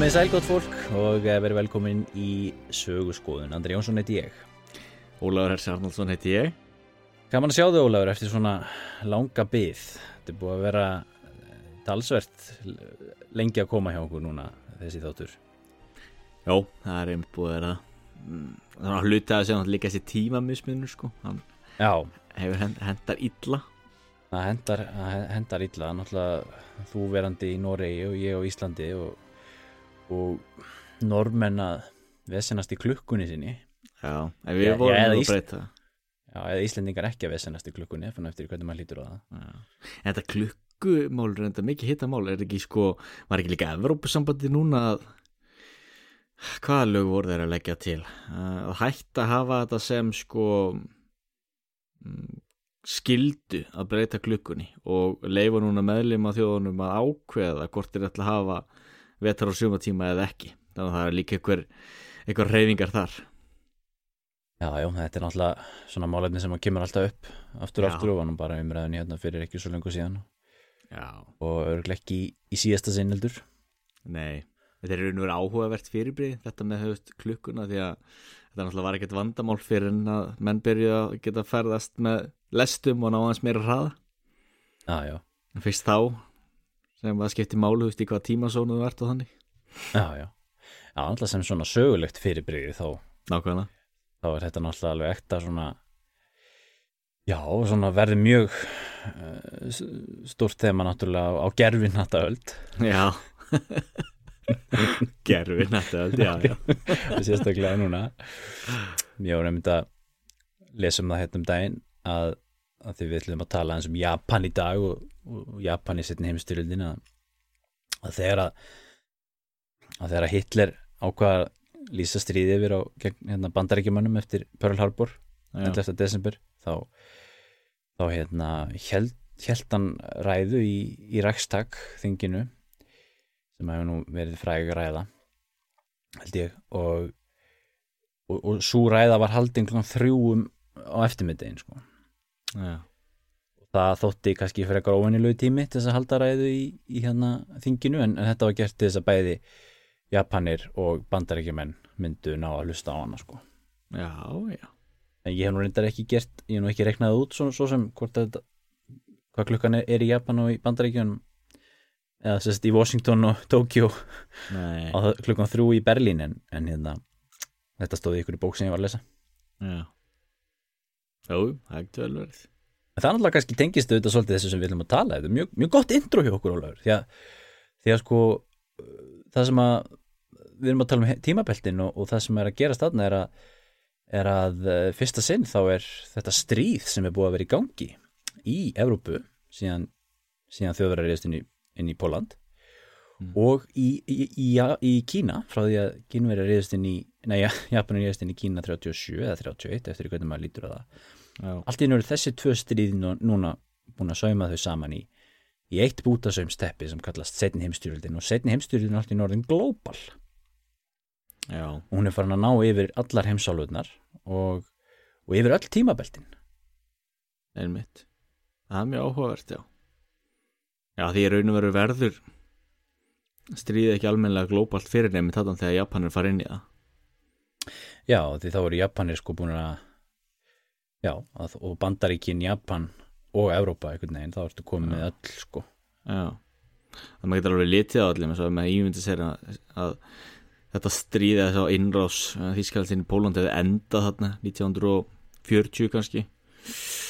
Komið sælgótt fólk og eh, verið velkomin í sögurskoðun. Andri Jónsson heiti ég. Ólafur Hersi Arnaldsson heiti ég Gaman að sjá þau Ólafur eftir svona langa byð. Þetta er búið að vera eh, talsvert lengi að koma hjá okkur núna þessi þáttur. Já, það er einmitt búið að vera mm, er að hluta að segja líka þessi tímamismunur sko Hann Já, hefur hend, hendar illa það hendar, hendar illa. Náttúrulega þú verandi í Noregi og ég á Íslandi og, og normenn að vesenast í klukkunni sinni. Já, en við vorum já, að breyta Já, eða Íslendingar ekki að vesenast í klukkunni, fann eftir hvernig maður lítur á það. Já. En þetta klukkumál er þetta mikið hittamál Er ekki sko, var ekki líka Evrópusambandi núna að Hvaða lög voru þeir að leggja til? Uh, Að hætta að hafa þetta sem sko mm, skildu að breyta klukkunni og leifa núna meðlum að þjóðunum að ákveða hvort þeir ætla að hafa vetar og sumatíma eða ekki. Þannig að það er líka einhver, einhver reyfingar þar. Já, já, þetta er náttúrulega svona málefni sem kemur alltaf upp aftur og aftur og var nú bara umræðin hérna fyrir ekki svo lengur síðan. Já, og örglega ekki í, í síðasta sinnildur. nei þetta er verið áhugavert fyrirbrið þetta með höfust klukkuna því að þetta náttúrulega var ekkert vandamál fyrir en að menn byrju að geta ferðast með lestum og ná aðeins meira hraða. Já, já, En fyrst þá sem að skipti málu, þú veist í hvað tímasónu þú ert og þannig. Já, já. Já, náttúrulega sem svona sögulegt fyrirbrigði þá, Nákvæmlega. Þá er þetta náttúrulega alveg ekta svona, já, svona verði mjög uh, stórt þema náttúrulega á gerfin þetta öld, Já. Gerfi nættu já, já. Sérstaklega núna. Ég var nefnd að lesa um það hérna um daginn að, að því við ætlum að tala eins um Japan í dag og, og Japan í setni heimstyrjöldin að, að þegar að að þegar að Hitler ákvað að lýsa stríði yfir á hérna, bandaríkjumannum eftir Pearl Harbor Já. 11. desember þá, þá hérna held, held hann ræðu í, í Rækstak þinginu sem hefur nú verið fræg ræða held ég og, og, og svo ræða var haldin klokkan þrjúum á eftirmiddegin sko. Það þótti kannski fyrir eitthvað óvenjulegu tími til þess að halda ræðu í, í hérna þinginu en, en þetta var gert til þess að bæði Japanir og bandaríkjumenn myndu ná að hlusta á hana sko. já, já. en ég hef nú reyndar ekki gert ég hef nú ekki reiknað út svo, svo sem hvort að hvað klukkan er, er í Japan og í bandaríkjunum eða sérst í Washington og Tokyo það- klukkan þrjú í Berlín en, en hérna þetta stóði ykkur í bók sem ég var að lesa já Jú, það er vel verið en það er náttúrulega kannski tengist auðvitað svolítið þessu sem við viljum að tala þetta er mjög, mjög gott intro hjá okkur Ólafur því að, því að sko uh, það sem að við erum að tala um tímabeltin og, og það sem er að gerast þarna er að, er að uh, fyrsta sinn þá er þetta stríð sem er búið að vera í gangi í Evrópu síðan, síðan þjóðverðar reyðist inn í, inn í Póland og í, í, í, Kína frá því að Kínverjar reyðist inn í nei, Japanur reyðist inn í Kína 37 eða 31 eftir hvernig maður lítur á það allt í eru þessi tvö stríð nú- núna búin að sauma þau saman í, í eitt bútasaumsteppi sem kallast setni heimstyrjöldin og setni heimstyrjöldin allt í norðin global já, og hún er farin að ná yfir allar heimsálfurnar og, og yfir öll tímabeltin. Einmitt. Það er mjög áhugavert, já. Já, því ég raun og veru verður stríði ekki almennilega glóbalt fyrir nefnir þetta þegar Japanir fara inn í það. Já því þá eru Japanir sko búin að já að, og bandaríkin Japan og Evrópa einhvern veginn þá ertu komið með öll sko. Já, það maður getur alveg litið á allir og með ímyndi sér að, að þetta stríði þess að innrás Þískaldin í Pólandi hefði endað þarna 1940 kannski.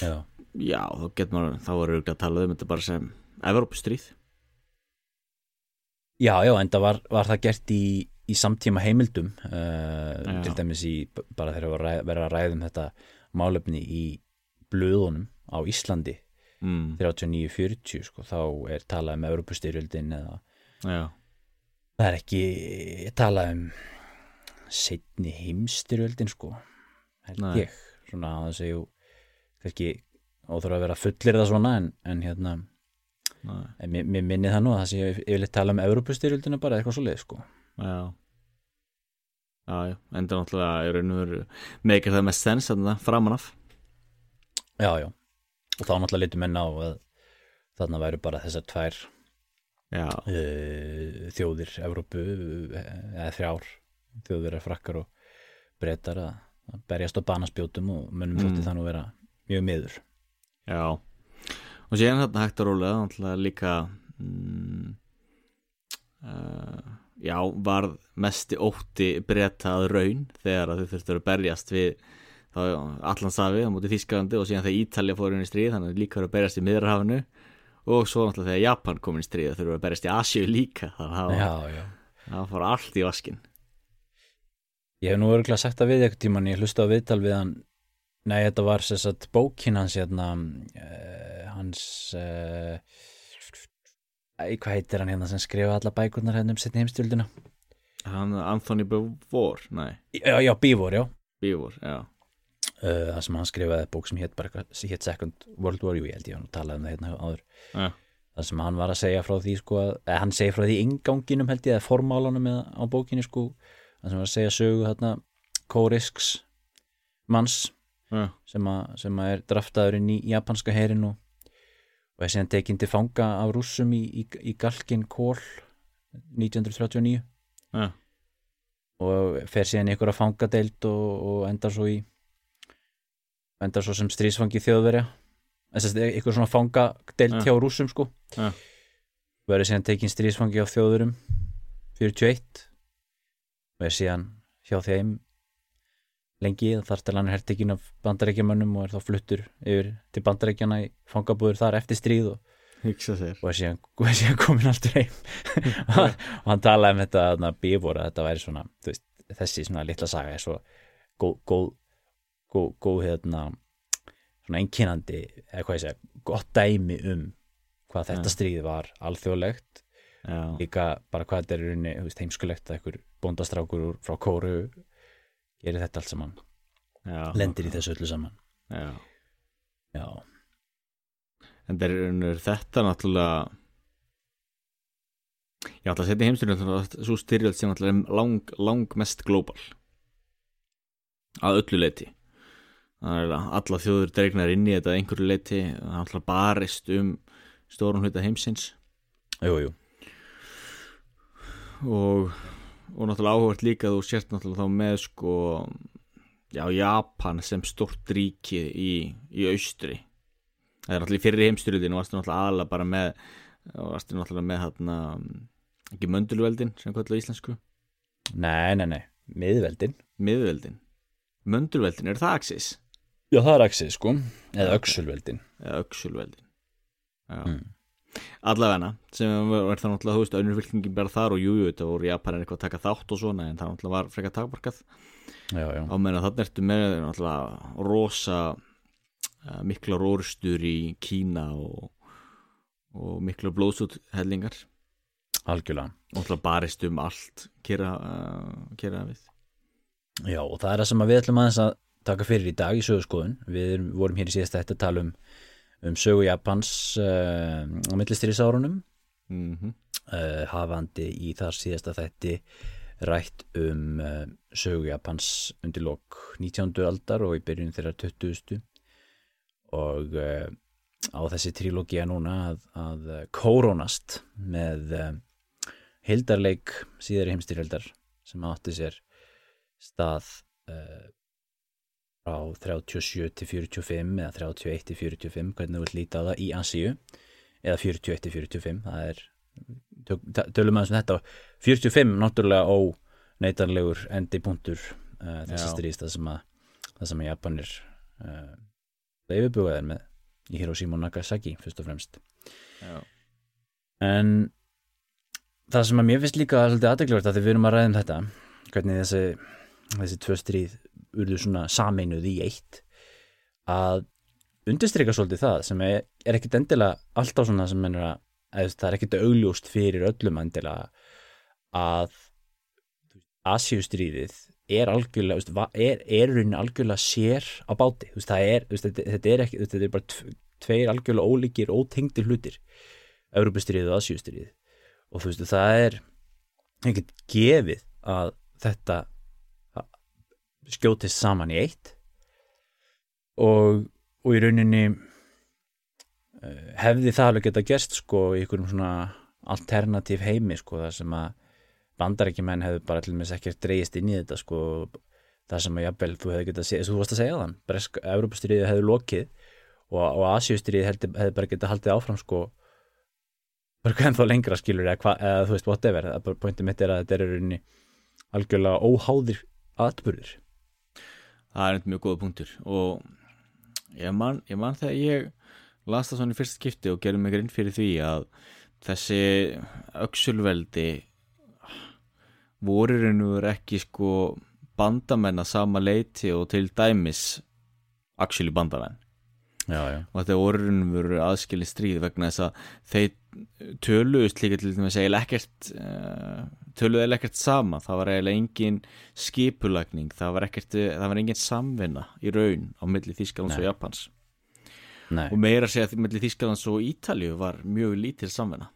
Já, Já, þá getur maður, þá var auðvitað að tala um þetta bara sem Evrópustríð. Já, já en það var, var það gert í, í samtíma heimildum uh, til dæmis í bara þegar ræ- verið að ræðum þetta málefni í blöðunum á Íslandi. Mm, 39-40 sko, þá er talað um Europastyrjöldin eða Já, það er ekki talað um setni heimstyrjöldin sko held Nei. ég. Svona að það segju kannski óþur að vera fullir það svona en, en hérna en mér, minni það nú að það sé yfirleitt tala um Europastyrjöldina bara eitthvað svo leið sko. Já Já, enda náttúrulega í raun og veru meikir það mest sens þarna framan af. Já já. Og þá náttúrulega litur menn á að þarna væru bara þessar tvær uh, þjóðir Evrópu eh, eða þrjár þjóðir er frakkar og breytar að, að berjast á banaspjótum og mönnum þótti Mm. það nú vera mjög miður. Já. Og síðan þetta hægt að rólega náttúrulega líka mm, uh, já, var mesti ótti breytað raun þegar að þau þurftur að berjast við allansafi á móti Þískalandi og síðan þegar Ítalja fór inn í stríð þannig að líka voru að berjast í miðrahafinu og svo náttúrulega þegar Japan kom inn í stríð voru að berjast í Asíu líka þannig að það fór allt í vaskin Ég hef nú örgulega sagt það við eitthvað tíman ég hlusta á viðtal við hann. Nei, þetta var sér satt bókin hans hérna uh, hans uh, Æ, hvað heitir hann hérna sem skrifa alla bækurnar hérna um setni heimstjöldina hann Anthony Bevor, nei, Já, já, Bívor, já. Bevor, já. Uh, það sem hann skrifaði bók sem hétt hétt Second World War, jú, ég held ég hann talaði um það hérna áður. Já. það sem hann var að segja frá því sko, að, hann segja frá því inganginum held ég eða formálanum eða á bókinni sko. Það sem var að segja sögu hérna Kórisks manns Já, sem, a, sem að er draftaður inn í japanska herin og, og er síðan tekinn til fanga af rússum í, í, í Galkin Kól 1939 já, og fer síðan ykkur að fangadeild og, og endar svo í endar svo sem strísfangi þjóðverja. Þess að ykkur svona fangadeild Ja. hjá rússum sko. Ja. verður síðan tekinn strísfangi á þjóðverum 41 og er síðan hjá þeim lengi þar til hann er hertekinn af bandarækjamönnum og er þá fluttur yfir til bandarækjana í fangabúður þar eftir stríð og, og síðan, og síðan komin aftur heim. Og hann talaði um þetta bífóra, þetta væri svona veist, þessi svona litla saga er svo góð góð, góð, góð hérna, svona einkennandi eða hvað ég segja, gott dæmi um hvað þetta Ja. stríð var alþjóðlegt, líka bara hvað þetta er rauninni, heimskulegt að einhver bóndastrákur úr, frá Kóru gerir þetta allt saman, já. Lendir í þessu öllu saman. Já. Já, En það er þetta náttúrulega Já, alltaf setja heimstyrjöld svo styrjöld sem náttúrulega er lang, lang mest global. Að öllu leiti alla þjóður dregnar inn í þetta einhverju leiti alltaf barist um stórun hluta heimsins. Jú, jú. Og, og náttúrulega áhugart líka þú sért náttúrulega þá með sko já, Japan sem stort ríki í, í austri. Það er náttúrulega í fyrri heimstyrjöldinu varstu náttúrulega aðalega bara með varstu náttúrulega með hérna ekki möndulveldin sem kallar íslensku? Nei, nei, nei, miðveldin. Miðveldin. Möndulveldin, er það Axis? já, það er axið sko, eða öxulveldin. Eða öxulveldin. Já. Mm. Allavegna sem var það náttúrulega þú veist önnur fylkingin bara þar og jújú þetta voru Japanin eitthvað að taka þátt og svona en það náttúrulega var frekar takmarkað. Á meðan þarna ertu með náttúrulega rosa uh, mikla rórstur í Kína og, og mikla blóðsúthellingar. Algjörlega. Náttúrulega barist um allt kera, uh, kera við. Já, og það er það sem við ætlum að taka fyrir í dag í sögurskoðun. Við vorum hér í síðasta þetta að tala um, um sögu Japans uh, á millistýrisárunum, mm -hmm. uh, hafandi í þar síðasta þætti rætt um uh, sögu Japans undir lok 19. aldar og í byrjun þeirra 20. og á þessi trilógia núna að, að kórónast með hildarleik síðari heimstyrjöldar sem átti sér stað frá 37 til 45 eða 31 til 45 hvernig þú vilt líta á það í Asíu eða 41 til 45 það er, tölum aðeins um þetta. 45 náttúrulega ó neitanlegur endi punktur uh, þessi Já. stríðst það sem að það sem að Japanir uh, leifibugaðir með í Hiroshima og Nagasaki fyrst og fremst. Já, En það sem að mér finnst líka svolítið aðdegluvert að því við erum að ræða um þetta hvernig þessi, þessi tvö stríð urðu svona sameinuð í eitt að undirstrika svolítið það sem er, er ekkit endilega alltaf svona sem er að það er ekkit augljóst fyrir öllum endilega að Asíustríðið er algjörlega, er, er raunin algjörlega sér á báti, veist, er, veist, þetta, þetta er ekki, þetta er bara tv- tveir algjörlega ólíkir, ótengdir hlutir. Európustriðið og Asíustriðið og þú veist það er ekkert gefið að þetta skjótist saman í eitt. Og, og í rauninni eh, hefði það alveg geta gerst sko í einhverjum svona alternatív heimi sko það sem að bandarækjumenn hefðu bara til dæmis ekkert dreigist inn í þetta sko það sem að jafnvel þú hefði getað að þú varst að segja þann Bresk, Európastriðið hefði lokið og, og hefði, hefði bara getað haldið áfram sko bara ennþá lengra skilur eða, hva, eða þú veist whatever, pointið mitt er að þetta er rauninni algjörlega óháðir atbyrðir Það er eitthvað mjög góða punktur og ég man, ég man þegar ég las það svona í fyrst skipti og gerði mig grinn fyrir því að þessi auksulveldi vorurinnur ekki sko bandamenn að sama leiti og til dæmis actually bandamenn já, já. og þetta vorurinnum voru aðskilin stríð vegna þess að þeir töluðust líka til að eiginlega ekkert uh, töluðu eiginlega ekkert sama það var eiginlega engin skipulagning það var ekkert, það var engin samvinna í raun á milli Þísklands og Japans. Nei. og meira segja að milli Þísklands og Ítalju var mjög lítil samvinna.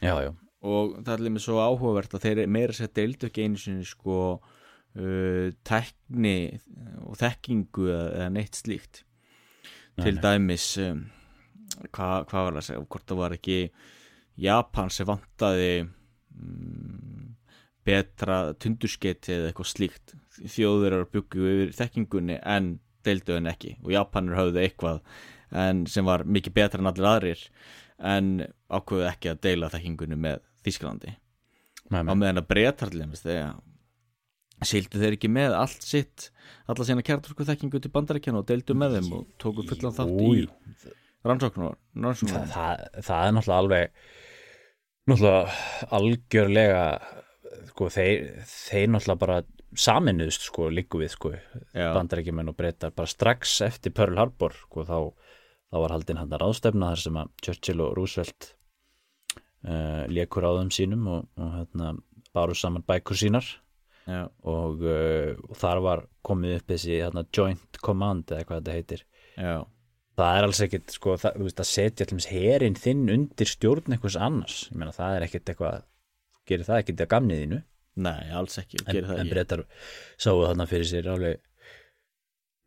Já, já. og það er líka svo áhugavert að þeir meira segja deildu ekki einu sinni sko uh, tekni og þekkingu eða neitt slíkt. Nei, til dæmis um, hvað hva var það að segja hvort það var ekki Japan sem vantaði um, betra tundurskeiti eða eitthvað slíkt. Þjóður eru að byggja yfir þekkingunni en deildu en ekki. Og Japanur höfðu eitthvað en sem var mikið betra en allir aðrir en ákveðu ekki að deila þekkingunni með Þísklandi á meðan að breytarleimist þegar sildu þeir ekki með allt sitt alla sína kjartorku þekkingu til bandarækjana og deildu með þeim og tóku fullan þátt í rannsóknar rannsóknar það, það er náttúrulega alveg náttúrulega algjörlega sko, þeir, þeir náttúrulega bara saminuðust sko líku við sko bandarækjumenn og breytar bara strax eftir Pearl Harbor sko þá, þá var haldinn hann að ráðstefna þar sem að Churchill og Roosevelt uh, lékur á þeim sínum og, og hérna baru saman bækur sínar. Og, uh, og þar var komið upp þessi hérna, joint command eða hvað þetta heitir. Já, það er alls ekkit sko, það, þú veist, að setja allmis herin þinn undir stjórn einhvers annars. Ég meina það er ekkit eitthvað gerir það ekkit að gamnið þínu? Nei, alls ekki en, gerir það en ekki. Breytar sáu þarna fyrir sér alveg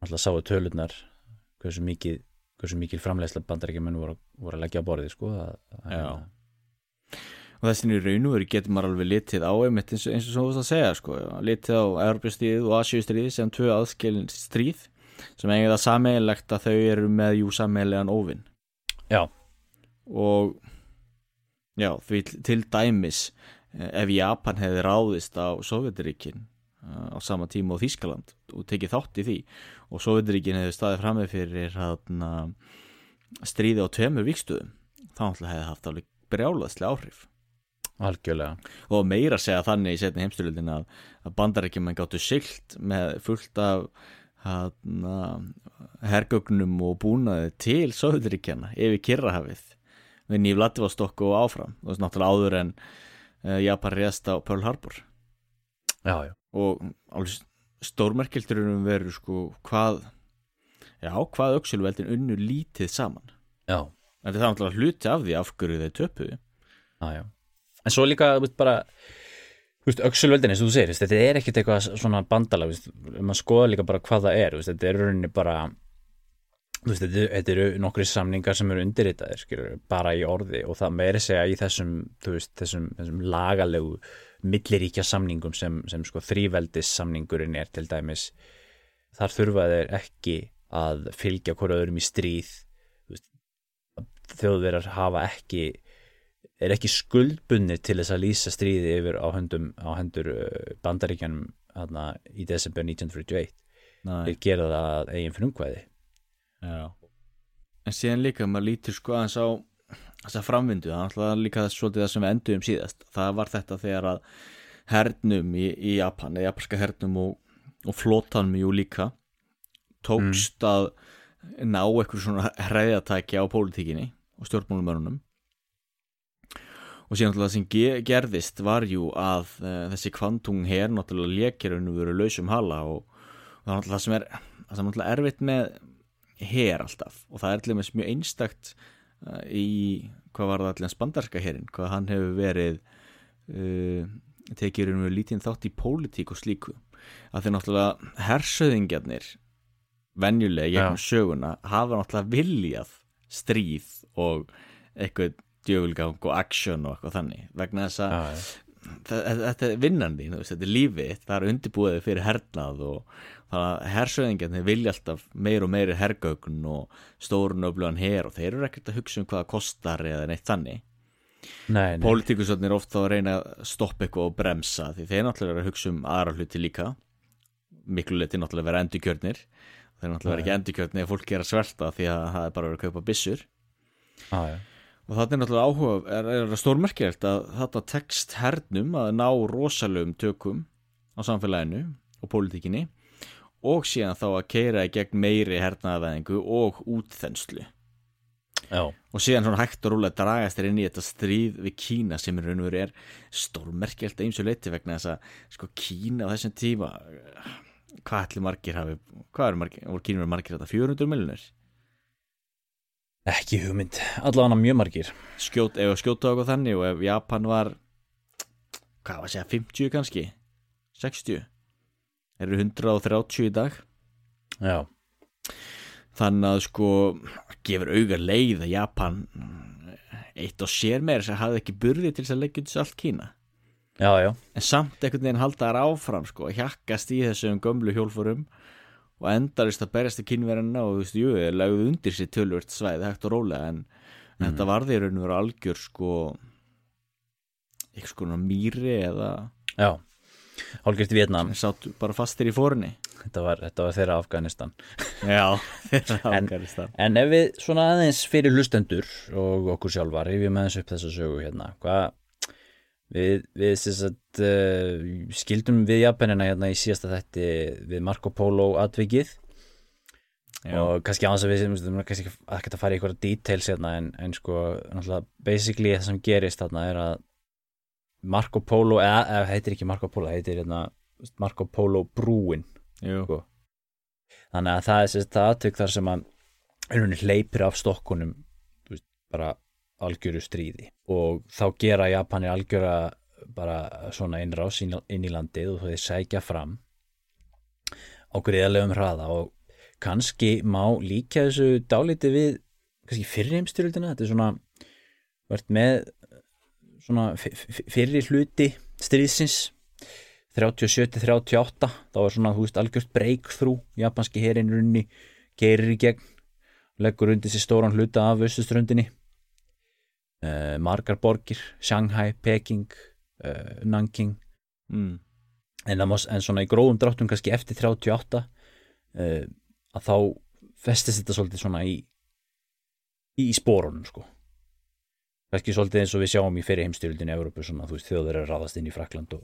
alltaf sáu tölurnar hversu mikið hversu mikil framleiðsla bandarækjumenn voru, voru að leggja á borðið sko að, Já. og þessin í raun og veru getur maður alveg litið á einmitt eins og, eins og svo að segja sko, litið á Europastríð og Asíustríð sem tvö aðskilin stríð sem eigið það sameiginlegt að þau eru með jú sameiginlegan óvinn já, og já, því til dæmis eh, ef Japan hefði ráðist á Sovjetiríkin á sama tíma á Þískaland og tekið þátt í því og Sovjetiríkin hefði staðið frammeð fyrir hana, stríði á tveimur vikstöðum þá hefði haft alveg brjálaðslega áhrif. Algjörlega. Og meira segja þannig í setni heimstyrlildin að, að bandarækjumenn gáttu silt með fullt af hergögnum og búnaði til Sovjetiríkjana yfir Kirrahafið við nýf Lativastokku og áfram. Það var náttúrulega áður en uh, Japan reðst á Pearl Harbor. Já, já, og alveg stórmerkildurum verður sko hvað já, hvað auksilveldin unnu lítið saman. Já, en það er náttúrulega hluti af því af hverju þeir já. en svo líka þú veist, bara þú veist, öxulveldin eins og þú segir, þetta er ekkit eitthvað svona ef maður skoða líka bara hvað það er, þetta er rauninni bara veist, þetta, eru nokkri samningar sem eru undirritaðir, skilur, bara í orði og það meiri segja í þessum veist, þessum, þessum lagalegu milliríkja samningum sem, sem sko þrýveldis samningurinn er til dæmis þar þurfa þeir ekki að fylgja hverju öðrum í stríð þjóðverjar hafa ekki er ekki skuldbunni til þess að lýsa stríði yfir á, höndum, á hendur uh, bandaríkjanum hana, í desember 1941 Nei. þeir gera það að eigin frumkvæði Já. En síðan líka maður lítur sko aðeins á þessa framvindu, það er alltaf líka þess svolítið það sem við enduðum síðast. Það var þetta þegar að hernum í, í Japan, eða japanska hernum og, og flotanum jú líka tókst að ná eitthvað svona hræðatæki á pólitíkinni og stjórnmálumörunum og síðan náttúrulega það sem ge gerðist var jú að uh, þessi kvantung her náttúrulega lekir unnu veru lausum hala og, og það er náttúrulega það sem er það sem er náttúrulega erfitt með her alltaf. Og það er dæmis mjög einstakt uh, í hvað var það allir spandarska herin, hvað hann hefur verið uh, raun og veru lítinn þátt í pólitík og slíku. Að þeir náttúrulega hersöðingjarnir venjulega gegnum söguna hafa náttúrulega viljað stríð og eitthvað djöfulgang og action og eitthvað þannig. Vegna þess að þa- þetta er vinnan þín, þetta er lífið það er undirbúið fyrir hernað og það að hersöðingarnir vilja alltaf meir og meiri hergögn og stórun og blöðan her og þeir eru ekkert að hugsa um hvað það kostar eða neitt þannig. Nei, nei, Pólitíkusotnir er ofta að reyna að stoppa eitthvað og bremsa því þeir náttúrulega eru að hugsa um aðra hluti líka. Miklu leiti náttúrulega vera endurkjörnir. Þeir náttúrulega vera ekki endurkjörnir ef fólk er að svelta því að það er bara að vera að kaupa byssur. Já, já. Og það er náttúrulega áhuga er, er stórmerkilegt að þetta tekst hernum að ná rosalögum tökum á samfélaginu og pólitíkinni og síðan þá að keira í gegn meiri hernaðavæðingu og útþenslu já. og síðan svona hægt og rúlega dragast þér inn í þetta stríð við Kína sem í raun og veru er stórmerkjalt eins og leiti vegna þess að sko Kína á þessum tíma hvað ætli margir hafi hvað eru margir, voru Kína margir þetta 400 miljonir ekki hugmynd, allavega mjög margir. Skjót, ef skjóta okkur þannig og ef Japan var hvað var að segja, 50 kannski? 60 eru 130 í dag? Já, þannig að sko gefur auga leið að Japan eitt og sér meira sem hafði ekki burði til þess að leggja út allt Kína. Já, já. En samt einhvern veginn halda þær áfram sko, hjakkast í þessum gömlu hjólfurum og endarist að berjast í kynverðina og þú veist, jú, þeir lagði undir sér tölvört svæði hægt og rólega en mm. þetta varði í raun og veru algjör sko eitthvað sko mýri eða já, hálfgjört Vietnam sem sátt bara fastir í fórunni þetta var, þetta var þeirra Afganistan. Já, þeirra En- Afganistan. en ef við svona aðeins fyrir hlustendur og okkur sjálfar, rifjum aðeins upp þessa sögu hérna, hvað við, við sagt uh, skildum við Japanina hérna í síðasta þætti við Marco Polo atvikið Já. og kannski aðeins að við við kannski ekki að fara í eitthvað details hérna en, en sko, basically það sem gerist þarna er að Marco Polo, eða, heitir ekki Marco Polo, heitir hérna Marco Polo brúin sko. þannig að það er það aðtök þar sem að hleypir af stokkunum veist, bara algjöru stríði. Og þá gera Japanir algjöra bara svona innrás inn, í landið og þeir sækja fram á greiðalegum hraða. Og kannski má líka þessu dálítið við kannski fyrri heimstyrjöldina þetta er svona verðt með svona f- f- fyrri hluti stríðsins 37-38 þá er svona, þú veist, algjört breakthrough. Japanski herinn runni keirir í gegn, leggur undir sér stóran hluta af austuströndinni uh, margar borgir Shanghai, Peking uh, Nanking. Mm. en, má, en svona í gróðum dráttum kannski eftir 38 uh, að þá festist þetta svolítið svona í í, í spórunum sko. Kannski svolítið eins og við sjáum í fyrir heimstyrjöldinu í Evrópu svona, þú veist, þjóður er að ráðast inn í Frakland og,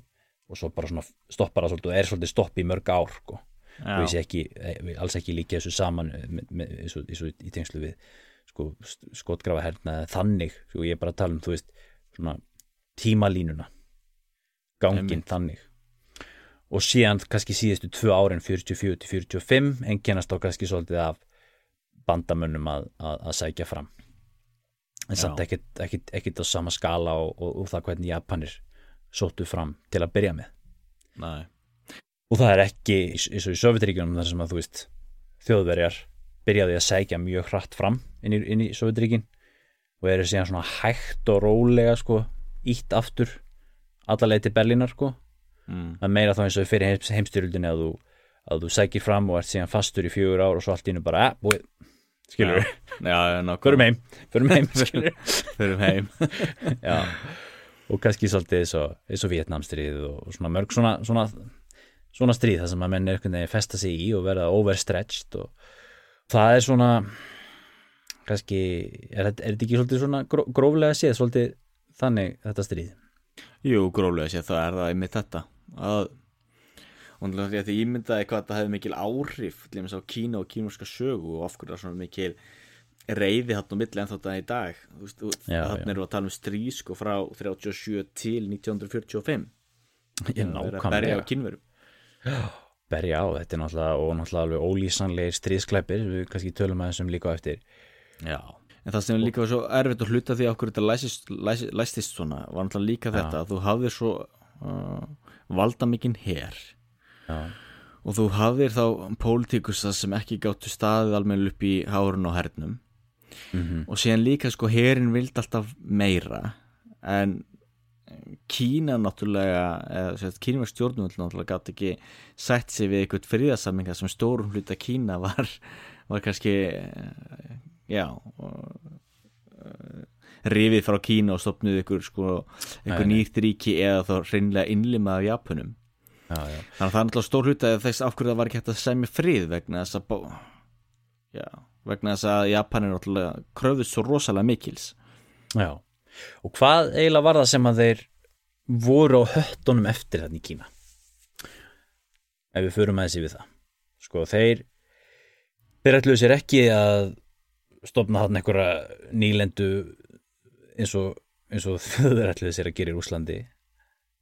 og svo bara svona stoppar það svolítið og er svolítið stopp í mörg ár sko. Og ég sé ekki, eh, alls ekki líka þessu saman með, með, eins og í tengslu við sko, skotgrafa herna þannig, sko, ég er bara að tala um þú veist, svona tímalínuna gangin Einmitt. þannig og síðan kannski síðustu tvö árin 44-45 enginnast á kannski svolítið af bandamönnum að, að, að sækja fram en samt Já. ekkit, ekkit á sama skala og, og, og það hvernig Japanir sóttu fram til að byrja með Nei. og það er ekki eins og í Sovjetríkjunum þar sem að þú veist þjóðverjar byrjaði að sækja mjög hratt fram inn í, inn í Sovjetríkin og eru síðan svona hægt og rólega sko ítt aftur allarleið til Berlínar sko. Mm. að meira þá eins og fyrir heims, heimstyrjöldinni að þú, að þú sækir fram og ert síðan fastur í fjögur ár og svo allt í nú bara, eh, búið. Skilur við, förum heim förum heim, Förum heim. Og kannski svolítið eins og, Vietnamstríð og svona mörg svona, svona, svona stríð þar sem að menn er einhvern veginn festa sig í og verða overstretched og það er svona kannski, er, þetta- er þetta ekki svolítið svona gró, gróflega séð svolítið þannig þetta stríð? Jú, gróflega sé það er það einmitt þetta. Að og því að ég ímyndaði hvað það hefði mikil áhrif til á Kína og kínúska sögu og af hverju það er svona mikil reyði hann á milli en þetta í dag. Já. erum við að tala um stríð sko frá 37 til 1945 Ég að nákvæmlega berja á, þetta er náttúrulega og náttúrulega alveg ólýsanlegir stríðsklæpir við kannski tölum aðeins um líka eftir. Já. En það sem líka var svo erfitt að hluta því að okkur þetta læstist, læstist, læstist svona var náttúrulega líka þetta að þú hafðir svo uh, valda mikinn her. Já, og þú hafðir þá pólitíkus það sem ekki gáttu staðið almenn upp í hárun og hernum. Mhm. og síðan líka sko herin vild alltaf meira en Kína náttúrulega Kína stjórnum náttúrulega gátt ekki sætt sig við eitthvað fríðarsamminga sem stórum hluta Kína var, var kannski eh, já uh, rifið frá Kína og stopnuð ykkur sko, ykkur nýtt ríki eða þá hreinlega innlimað af Japunum já, já, þannig að það er náttúrulega stór hluta þess af hverju það var ekki hægt að semja frið vegna þess að já, vegna þess að Japan er náttúrulega kröfðust svo rosalega mikils. Já og hvað eiginlega var það sem að þeir voru á höttunum eftir þannig Kína? Ef við förum aðeins yfir það. Sko þeir þeir ætluðu sér ekki að stopna þarna einhverja nýlendu eins og, eins og þeir ætluðu sér að gera í Rúslandi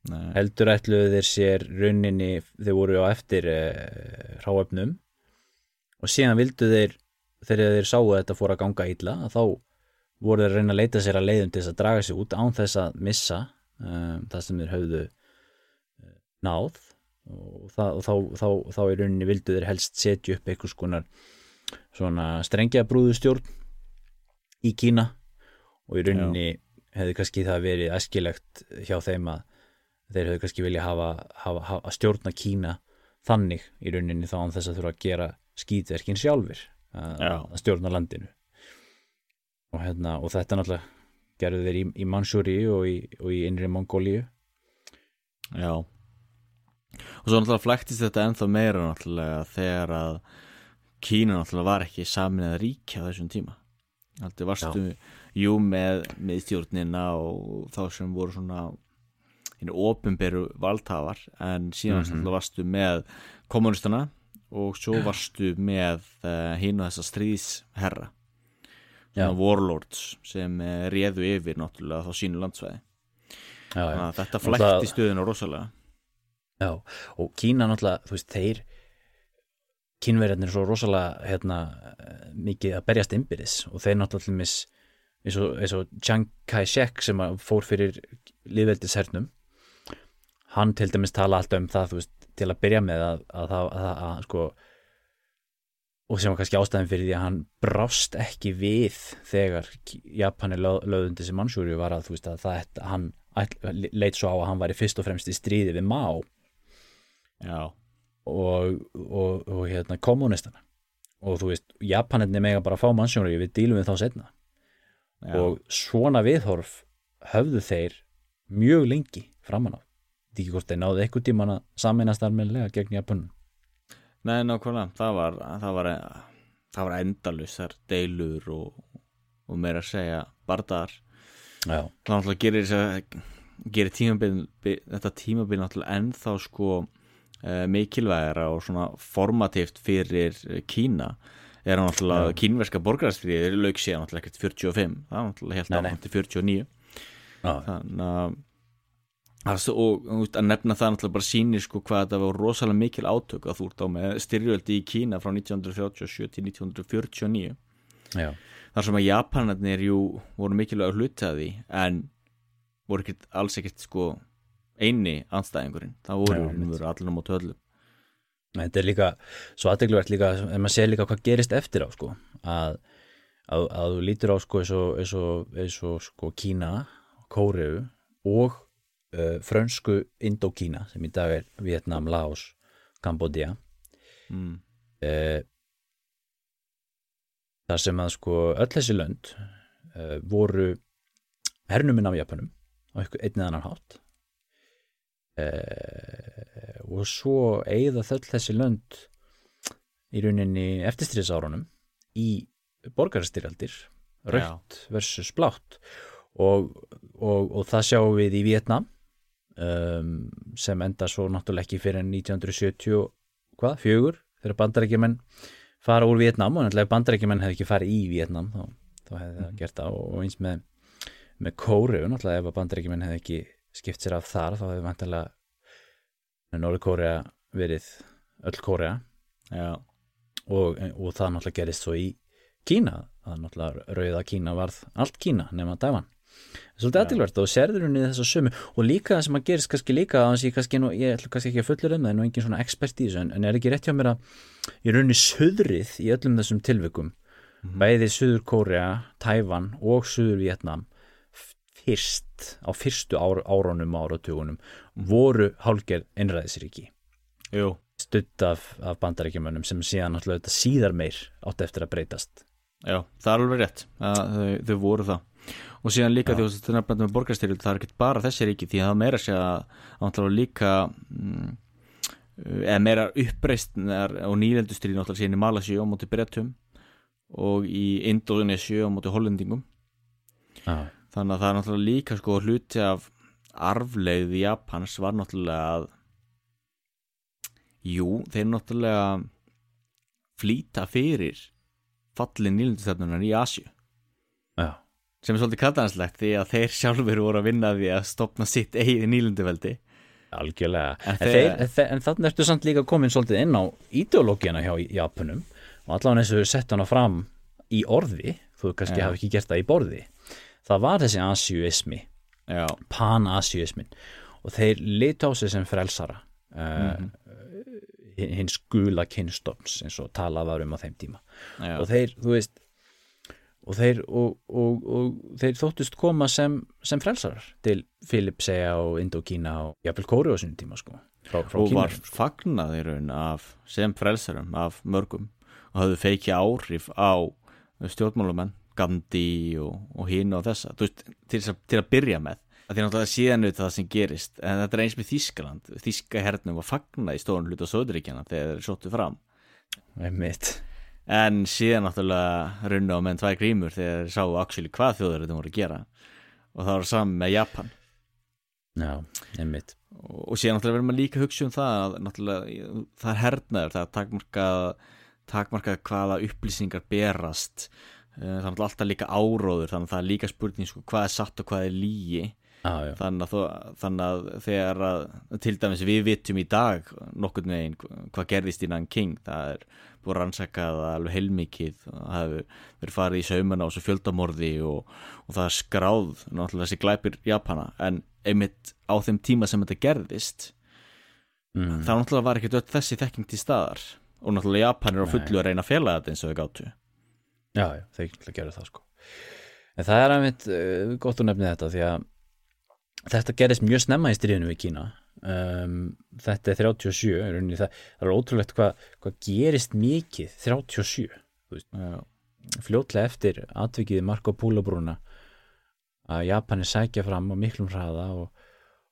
Nei. heldur ætluðu þeir sér rauninni þeir voru á eftir e, hráefnum. Og síðan vildu þeir þegar þeir sáu að þetta fór að ganga illa að þá voru þeir að reyna að leita sér að leiðum til þess að draga sig út án þess að missa um, það sem þeir höfðu eh, náð. Og, það, og þá, þá, þá í rauninni vildu þeir helst setja upp einhvers konar svona strengja brúðustjórn í Kína. Og í rauninni hefði kannski það verið æskilegt hjá þeim að þeir hefðu kannski vilja hafa, hafa, hafa að stjórna Kína þannig í rauninni þá án þess að þurfa að gera skýtverkin sjálfur að, Já. að stjórna landinu og, hérna, og þetta náttúrulega gerðu þeir í, í Mansúri og í, og í innri Mongólíu. Já. Og svo náttúrulega flæktist þetta ennþá meira náttúrulega þegar að Kína náttúrulega var ekki samin eða ríkja á þessum tíma. Aldrei varstu, jú, með miðstjórnina og þá sem voru svona einu opinberu valdhafar en síðan Mhm. náttúrulega varstu með kommunistana og svo varstu með uh, hinn og þessa stríðsherra warlords sem uh, réðu yfir náttúrulega þá sínu landsvæði. Já, já. þetta Náttúrulega- flækti stöðuna rosalega. Já, og Kína náttúrulega, þú veist, þeir kínverjarnir er svo rosalega hérna, eh, mikið að berjast innbyrðis og þeir náttúrulega mis, eins og, eins og Chiang Kai-shek sem fór fyrir liðveldishernum hann til dæmis tala alltaf um það þú veist, til að byrja með að, að, að, að sko og sem var kannski ástæðin fyrir því að hann brást ekki við þegar Japani löð, löðundi sem mannsjúri var að þú veist að það, hann ætl- leit svo á að hann væri fyrst og fremst í stríði við Mao. Já, og, og, og hérna kommunistana og þú veist, Japaninni mega bara fá mannsjónur við dílum við þá setna já. og svona viðhorf höfðu þeir mjög lengi framan á ekki hvort þeir náðu eitthvað tíman að saminast almennilega gegn Japanum Nei, nákvæmlega, það var það var, það var endalusar deilur og, og meira að segja bardaðar Já, það náttúrulega gerir, gerir tímabil, þetta tímabil náttúrulega ennþá sko uh, mikilvægara og svona formatíft fyrir eh, Kína. Er hann náttúrulega Já. kínverska borgarastríðir lauk síðan náttúrulega ekkert 45 það var náttúrulega helt Nei, á nei. til 49 já, þannig að Það, og að nefna það náttúrulega bara sýnir sko hvað þetta var rosalega mikil átök að þú ert á með styrjöldi í Kína frá 1937 til 1949 já, þar sem að Japanarnir jú voru mikilvæg hluti að því en voru ekkert, alls ekkert sko eini anstæðingurinn það voru, Já, voru allir á móti öllum Þetta er líka svo aðtegluvert líka, en maður sér líka hvað gerist eftir á sko, að, að, að þú lítur á sko eins og, sko Kína, Kóreu og uh, frönsku Indokína sem í dag er Vietnam, Laos, Kambodja. Mm. uh, þar sem að sko öll þessi lönd uh, voru hernuminn af Japanum á einn eða annan hátt. Uh, og svo eigða þöll þessi lönd í rauninni eftirstríðsárunum í borgarstyrjaldir rautt versus blátt. Og, og, og það sjáum við í Vietnam um, sem enda svo náttúrulega ekki fyrir 1970 og hvað, fjögur þegar bandarækjumenn fara úr Vietnam og náttúrulega bandarækjumenn hefði ekki farið í Vietnam þá, þá hefði það gert það. Og, eins með, með Kóru, náttúrulega ef bandarækjumenn hefði ekki skipt sér af þar þá hefði vantilega Norður Kórea verið öll Kórea og, og það náttúrulega gerist svo í Kína, það náttúrulega rauða Kína varð allt Kína nema Dævan svolítið aðtilvært og serður henni þess að sömu. Og líka það sem að gerist kannski líka að ég, kannski, nú, ég ætla kannski ekki að fullur um það en nú engin svona expert í þessu en, er ekki rétt hjá mér að í rauninni söðrið í öllum þessum tilvikum bæði Suður Kórea, Tævan og Suður Vietnam fyrst, á fyrstu ár, árunum áratugunum, voru hálgerð einræðisríki. Jú, stutt af, af bandaríkjumönnum sem síðan þetta síðar meir átt eftir að breytast. Já, það er alveg rétt að þau, þau voru það og síðan líka því að þetta með borgarstyrjöld það er ekki bara þessi ríki því að það meira sé að líka mm, eða meira uppreist og nýlendustrið náttúrulega síðan í Malasíu á móti Brettum og í Indonésiu á móti Hollendingum. Já, þannig að það er náttúrulega líka sko hluti af arfleið Japans var náttúrulega að jú, þeir náttúrulega flýta fyrir fallin nýlendustefnunar í Asju sem er svolítið kallanslegt því að þeir sjálfur voru að vinna því að stopna sitt eigið nýlenduveldi. Algjörlega. En þeir- en, þeir, en þannig ertu samt líka komin svolítið inn á ideológina hjá Japunum og allavega eins og við sett hana fram í orði, þú kannski Já. hafi ekki gert það í borði. Það var þessi asjuismi já, pan-asjuismin og þeir litu á sig sem frelsara uh, hins gula kynstofns eins og talað var um á þeim tíma. Já, og þeir, þú veist og þeir, og, og, og þeir þóttust koma sem, sem frelsarar til Filipsea og Indokína og jafnvel Kóru á sinni tíma sko frá, frá og var Kínverjum, sko. fagnað í raun af sem frelsarum af mörgum og hafðu feiki áhrif á stjórnmálumenn, Gandhi og, og hinn og þessa veist, til, að, til að byrja með að því náttúrulega síðan auðvitað það sem gerist en þetta er eins með Þískaland Þíska hernum var fagnað í stórun hluta Söðuríkjana þegar þeir sóttu fram Einmitt. En síðan náttúrulega runna á menn tvær grímur þegar þeir sáu actually hvað þjóður þetta voru að gera. Og það var saman með Japan. Já, einmitt. Og, og síðan náttúrulega verður maður líka að hugsa um það að náttúrulega það er hernaður það er takmarkað, takmarkað hvaða upplýsingar berast. Eh, það er alltaf líka áróður þannig að það er líka spurning sko, hvað er satt og hvað er lígi já, þannig þannig að þegar að, til dæmis við vitum í dag nokkurn veginn hvað gerðist í Nanking það er búið að rannsaka það alveg heilmikið það hefur verið farið í saumana á þessu fjöldamorði og, og það er skráð náttúrulega þessi glæpir Japana. En einmitt á þeim tíma sem þetta gerðist mm. það náttúrulega var ekkert öll þessi þekking til staðar. Og náttúrulega Japan er á fullu að reyna að fela þetta eins og þau gáttu já, já þeir að gera það sko. En það er einmitt uh, gott að nefni þetta því að þetta gerist mjög snemma í stríðinu við Kína um, þetta er 37 í rauninni, það, það er ótrúlegt hvað hva gerist mikið 37 Já, fljótlega eftir atvikiði Marco Polo brúna að Japani sækja fram á miklum hraða og,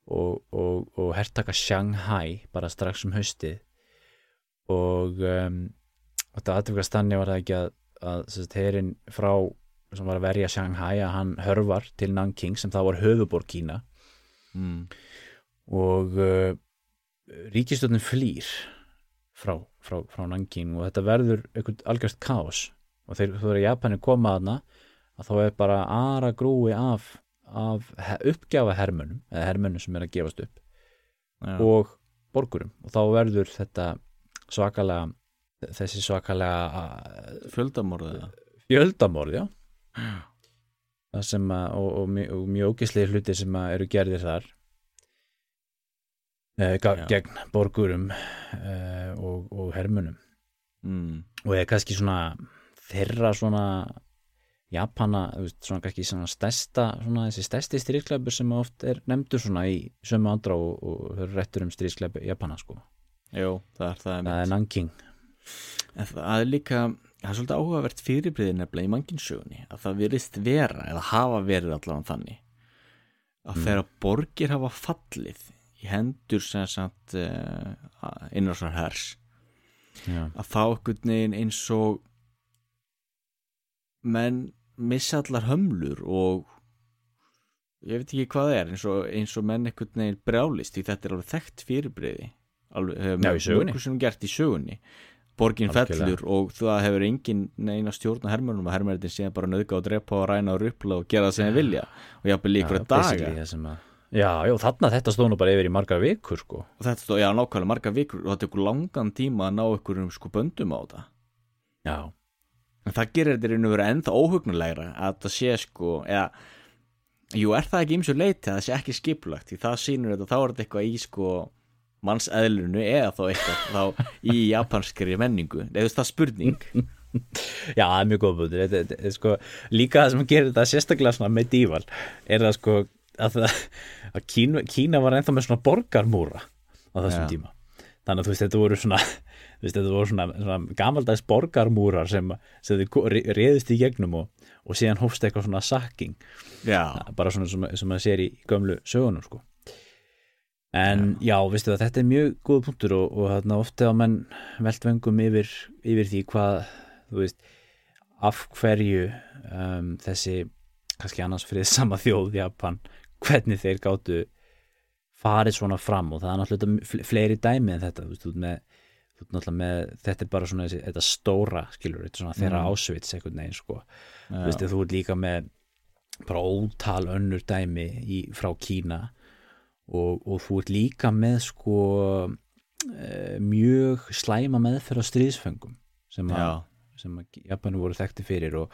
og, og, og hertaka Shanghai bara strax um haustið. Og um, þetta atvikast þannig var það ekki að, að herin frá sem var að verja Shanghai að hann hörvar til Nanking sem þá var höfuborg Kína. Mm. Og uh, ríkistjórnin flýr frá, frá, frá Nanking og þetta verður einhvern algjörst kaos. Og þegar þú eru Japani koma aðna að þá er bara aðra grúi af, af uppgjafa hermönum eða hermönum sem er að gefast upp Já. og borgurum. Og þá verður þetta svakalega þessi svakalega fjöldamorðið fjöldamorð já. Það sem að og, og, og mjög ógislega hlutir sem að eru gerðir þar eh, gegn borgurum eh, og, og hermunum mm. og er kannski svona þeirra svona Japana, svona kannski svona stærsta, svona þessi stærsti stríðsklæpur sem oft er nefndur svona í sömu andra og, og eru réttur um stríðsklæpur Japana sko, Jú, það er það, það er Nanking. En það er líka, það er svolítið áhugavert fyrirbriði nefnilega í manginsögunni að það virðist vera, eða hafa verið allavega þannig að þegar borgir hafa fallið í hendur sem sagt uh, innrásar hers já, að þá einhvern veginn eins og menn missa allar hömlur og ég veit ekki hvað það er eins og, eins og menn einhvern veginn brjálist því þetta er alveg þekkt sögunni. mörgur sem gert í sögunni. Borgin Algjörlega. fellur og það hefur engin neina stjórn á hermörnum og hermörðin síðan bara nöðga og drepa og ræna og rupla og gera það sem þeir vilja. Og jafnvel líkur að basically daga. það Já, já, þarna þetta stóð nú bara yfir í margar vikur sko. og þetta stóð, já, nákvæmlega marga vikur og þetta er langan tíma að ná ykkur um sko böndum á þetta. Já, En það gerir þetta í raun og veru ennþá óhugnulegra að það sé sko, eða, jú, er það ekki eins og leiti að það sé ekki skipulagt, því það sýnur þetta, þá er þetta eitthvað í sko mannseðlunu eða þá eitthvað þá í japanskri menningu, eða það spurning. Já, það er mjög góð þetta, sko, líka það sem gerir þetta sérstaklega svona medieval er það sko að, að Kína, Kína var ennþá með svona borgarmúra á þessum Já. tíma. Þannig að þú veist þetta voru svona veist þetta voru svona, svona gamaldags borgarmúrar sem, sem þið ko- re- réðust í gegnum og, og síðan hófst eitthvað svona sakking Já, bara svona sem, maður sér í gömlu sögunum sko. En já, veistu það, þetta er mjög góð punktur og, og þarna ofta á menn veltvengum yfir, yfir því hvað þú veist, af hverju um, þessi kannski annars fyrir sama þjóð Japan, hvernig þeir gátu farið svona fram og það er náttúrulega fle- fleiri dæmi en þetta, þú veist, með, þú með þetta er bara svona þessi, þetta stóra skilur, þetta er svona þeirra Mm. ásvits einhvern veginn sko, já, þú veist, þú ert líka með bara ótal önnur dæmi í, frá Kína og, og þú ert líka með sko e, mjög slæma meðferð á stríðsfengum sem að, að Japanu voru þekkti fyrir og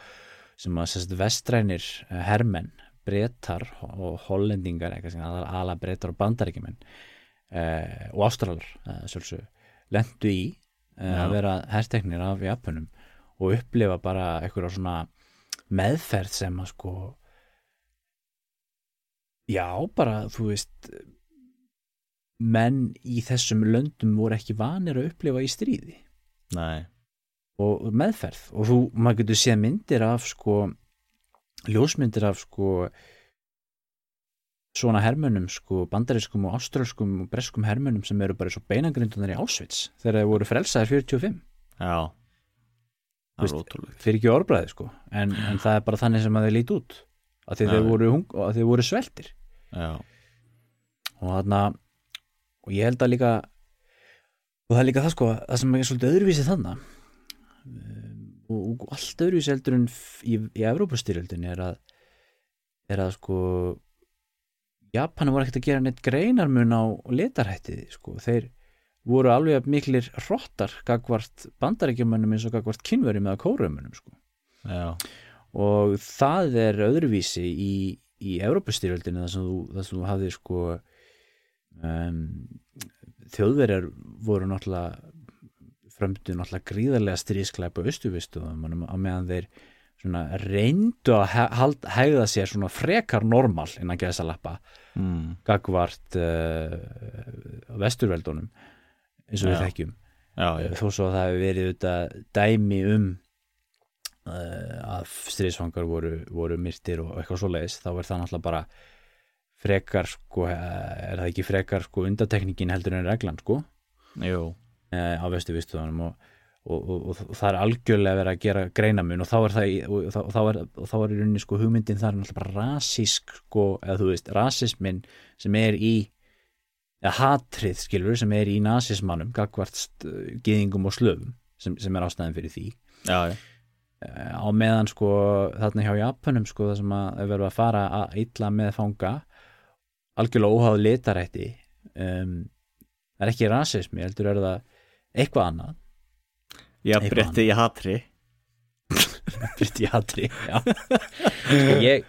sem að sérst vestrænir eh, hermenn, bretar og hollendingar, ala bretar og bandaríkjumenn eh, og ástralar, eh, lendu í eh, að vera herteknir af Japanum og upplifa bara eitthvað svona meðferð sem að sko já, bara þú veist menn í þessum löndum voru ekki vanir að upplifa í stríði. Nei. Og meðferð. Og þú, maður getur séð myndir af sko ljósmyndir af sko svona hermönum sko bandarískum og áströlskum og breskum hermönum sem eru bara svo beinagrindunar í Ásvits þegar þeir voru frelsaðir 45 Já, það er ótrúlega fyrir ekki orðbræði sko en, en það er bara þannig sem að þeir líti út að þeir já. voru, hung, að þeir voru sveltir. Já, og þarna og ég held að líka og það er líka það sko það sem er svolítið öðruvísi þannig og, og allt öðruvísi heldur en f- í, í Evrópustyrjöldin er að er að sko Japanar voru ekkert að gera neitt greinarmun á litarhættið sko. Þeir voru alveg miklir hrottar gagvart bandarækjumönnum eins og gagvart kynverjum eða kórumönnum sko. Já, og það er öðruvísi í, í Evrópustyrjöldinu þar sem þú, þú hafði sko um, þjóðverjar voru náttúrulega frömdu náttúrulega gríðarlega stríðsklæpa austuvistu á meðan þeir svona reyndu að he hald, hegða sér svona frekar normal innan geðsalappa mm, gagvart uh, vesturveldunum eins og við Já. þekkjum. Já, já, þó svo að það hefur verið auðvitað dæmi um uh, að stríðsfangar voru, voru myrtir og eitthvað svoleiðis þá er það náttúrulega bara frekar sko, eh, er það ekki frekar sko undatekningin heldur en reglan sko? Jú, eh, á vestu vistuðanum og, og, og, og, það er algjörlega verið að gera greinamun og þá er það og, þá, er, þá er í rauninni sko hugmyndin það er náttúrulega bara rasísk sko, eða þú veist, rasismin sem er í eða hatrið skilur sem er í nasismannum gagvart gyðingum og slöfum sem, sem er ástæðin fyrir því. Já, já, Eh, á meðan sko þarna hjá Japanum sko það sem að er verið að fara að illa með fanga algjörlega óháð litarætti um, það er ekki rasismi heldur er það eitthvað annað? Já, bretti í hatri. Fyrir í hatri já. ég,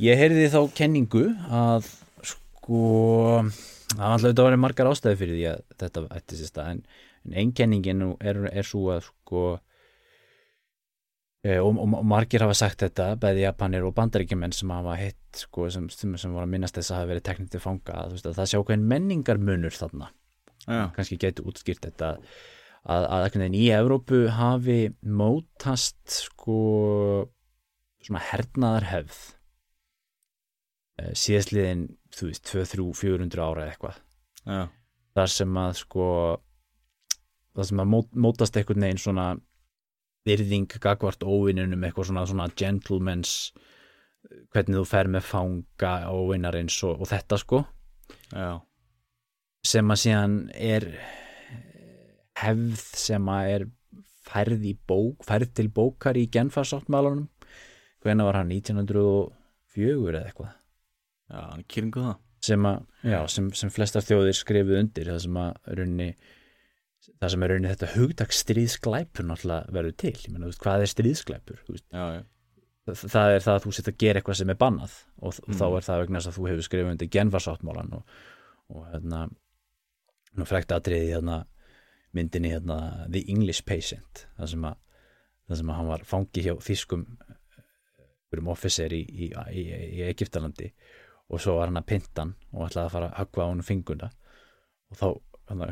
ég heyrði þá kenningu að sko það var alltaf þetta var margar ástæði fyrir því að þetta ætti sér stað en, en ein kenningin er, er svo að sko e, og, og, margir hafa sagt þetta bæði Japanir og bandaríkjumenn sem hafa hitt sko, sem, sem, sem voru að minnast þess að hafa verið teknið til fanga að, þú veist, að það sjá hvern menningarmunur þarna Já, kannski getur útskýrt þetta að, að veginn í Evrópu hafi mótast sko svona hernaðar hefð síðastliðin þú veist 2, 3, 400 ára eitthvað. Já, þar sem að sko þar sem að mót, mótast einhvern veginn svona virðing gagvart óvinnunum eitthvað svona, svona gentleman's hvernig þú fer með fanga óvinnarins og, og þetta sko. Já, sem að síðan er hefð sem að er færð bók, færð til bókar í genfarsáttmálanum. Hvenær var hann? 1904 eða eitthvað? Já, hann kýringu það sem að, já, sem, sem flestar þjóðir skrifuð undir það sem að raunni það sem er raunni þetta hugtak stríðsklæpur náttúrulega verður til, ég veist, hvað er stríðsklæpur Já, já, það, er það að þú setja að gera eitthvað sem er bannað og, og þá Mm. er það vegna þess að þú hefur skrifað undir genfarsáttmálan og, og hérna nú frækt atriði hérna myndinni hérna The English Patient það sem að það sem að hann var fangi hjá þýskum um officer í, í, í, í Egiptalandi og svo var hann að pinta hann og ætlaði að fara að höggva á hann finguna og þá hann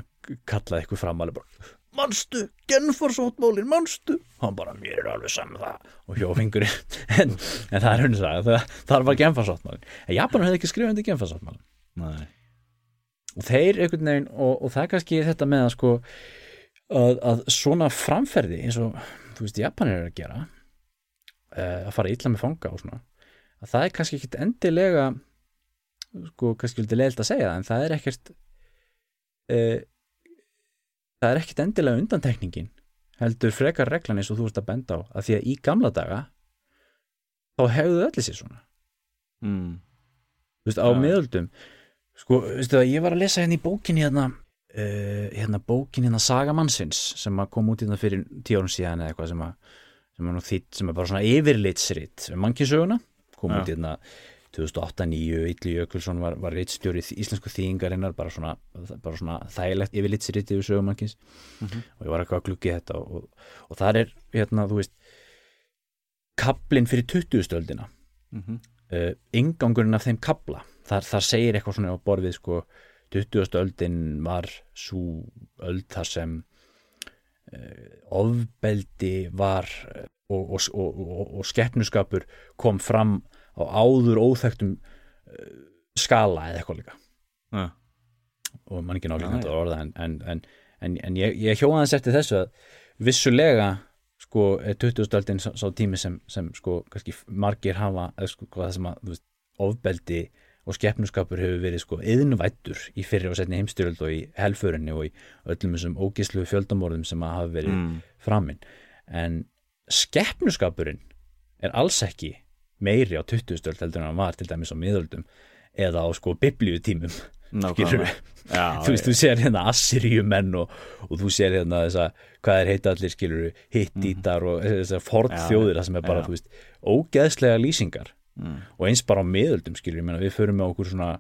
kallaði eitthvað fram alveg bara mannstu, genforsótmólin, mannstu og hann bara, mér er alveg saman það. Og hjó fingurinn. En, en það er hún að það, það var genforsótmólin en Japanar hefði ekki skrifað undir genforsótmólin Nei. Og þeir einhvern veginn og, og það er kannski þetta með að sko að, að svona framferði eins og þú veist Japanir er að gera uh, að fara illa með fanga og svona að það er kannski ekkit endilega sko kannski vildi leiðilt að segja það en það er ekkert uh, það er ekkert endilega undantekningin heldur frekar reglan eins og þú ert að benda á að því að í gamla daga þá hefðu öllu sér svona mm. þú veist, á Já. miðöldum sko, veistu það, ég var að lesa hérna í bókinni hérna, uh, hérna bókinni hérna Saga mannsins sem að kom út hérna fyrir tíu árum síðan eða eitthvað sem að sem nú þýtt, sem er bara svona yfirlitsrit um mannkisöguna, kom Já. út hérna 2008-2009, Ítli Jökulsson var, var ritstjóri íslensku þýðingarinnar bara svona, bara svona þægilegt yfirlitsrit yfir sögumannkins Mhm. og ég var eitthvað að gluggi þetta og, og, og þar er hérna, þú veist kaplinn fyrir 20. stöldina Mm uh, ingangurinn af þeim kabla þar, þar segir eitthvað svona á borðið sko 20. öldin var svo öld þar sem uh, ofbeldi var uh, og, og, og, og, og skeppnuskapur kom fram á áður óþektum uh, skala eða eitthvað líka ja. og mann ekki já. þetta orða en, en, en, en, ég, ég hjóða þess eftir þessu að vissulega sko er 20. öldin sá, tími sem, sem sko kannski margir hafa eða sko það sem að veist, ofbeldi og skeppnuskapur hefur verið sko yðnvættur í fyrri og setni heimstyröld og í helförinni og í öllum þessum ógislu fjöldamorðum sem að hafa verið mm. framinn en skeppnuskapurinn er alls ekki meiri á 20. öld heldur en hann var til dæmis á miðöldum eða á sko biblíutímum skilur. Já, þú veist, þú sér hérna Assyriumenn og, og þú sér hérna þessa, hvað er heita allir skilur, hittítar og þessar ford Já, þjóðir það sem er bara, já. þú veist, ógeðslega lýsingar mm. og eins bara á miðöldum skilur, ég meina við förum með okkur svona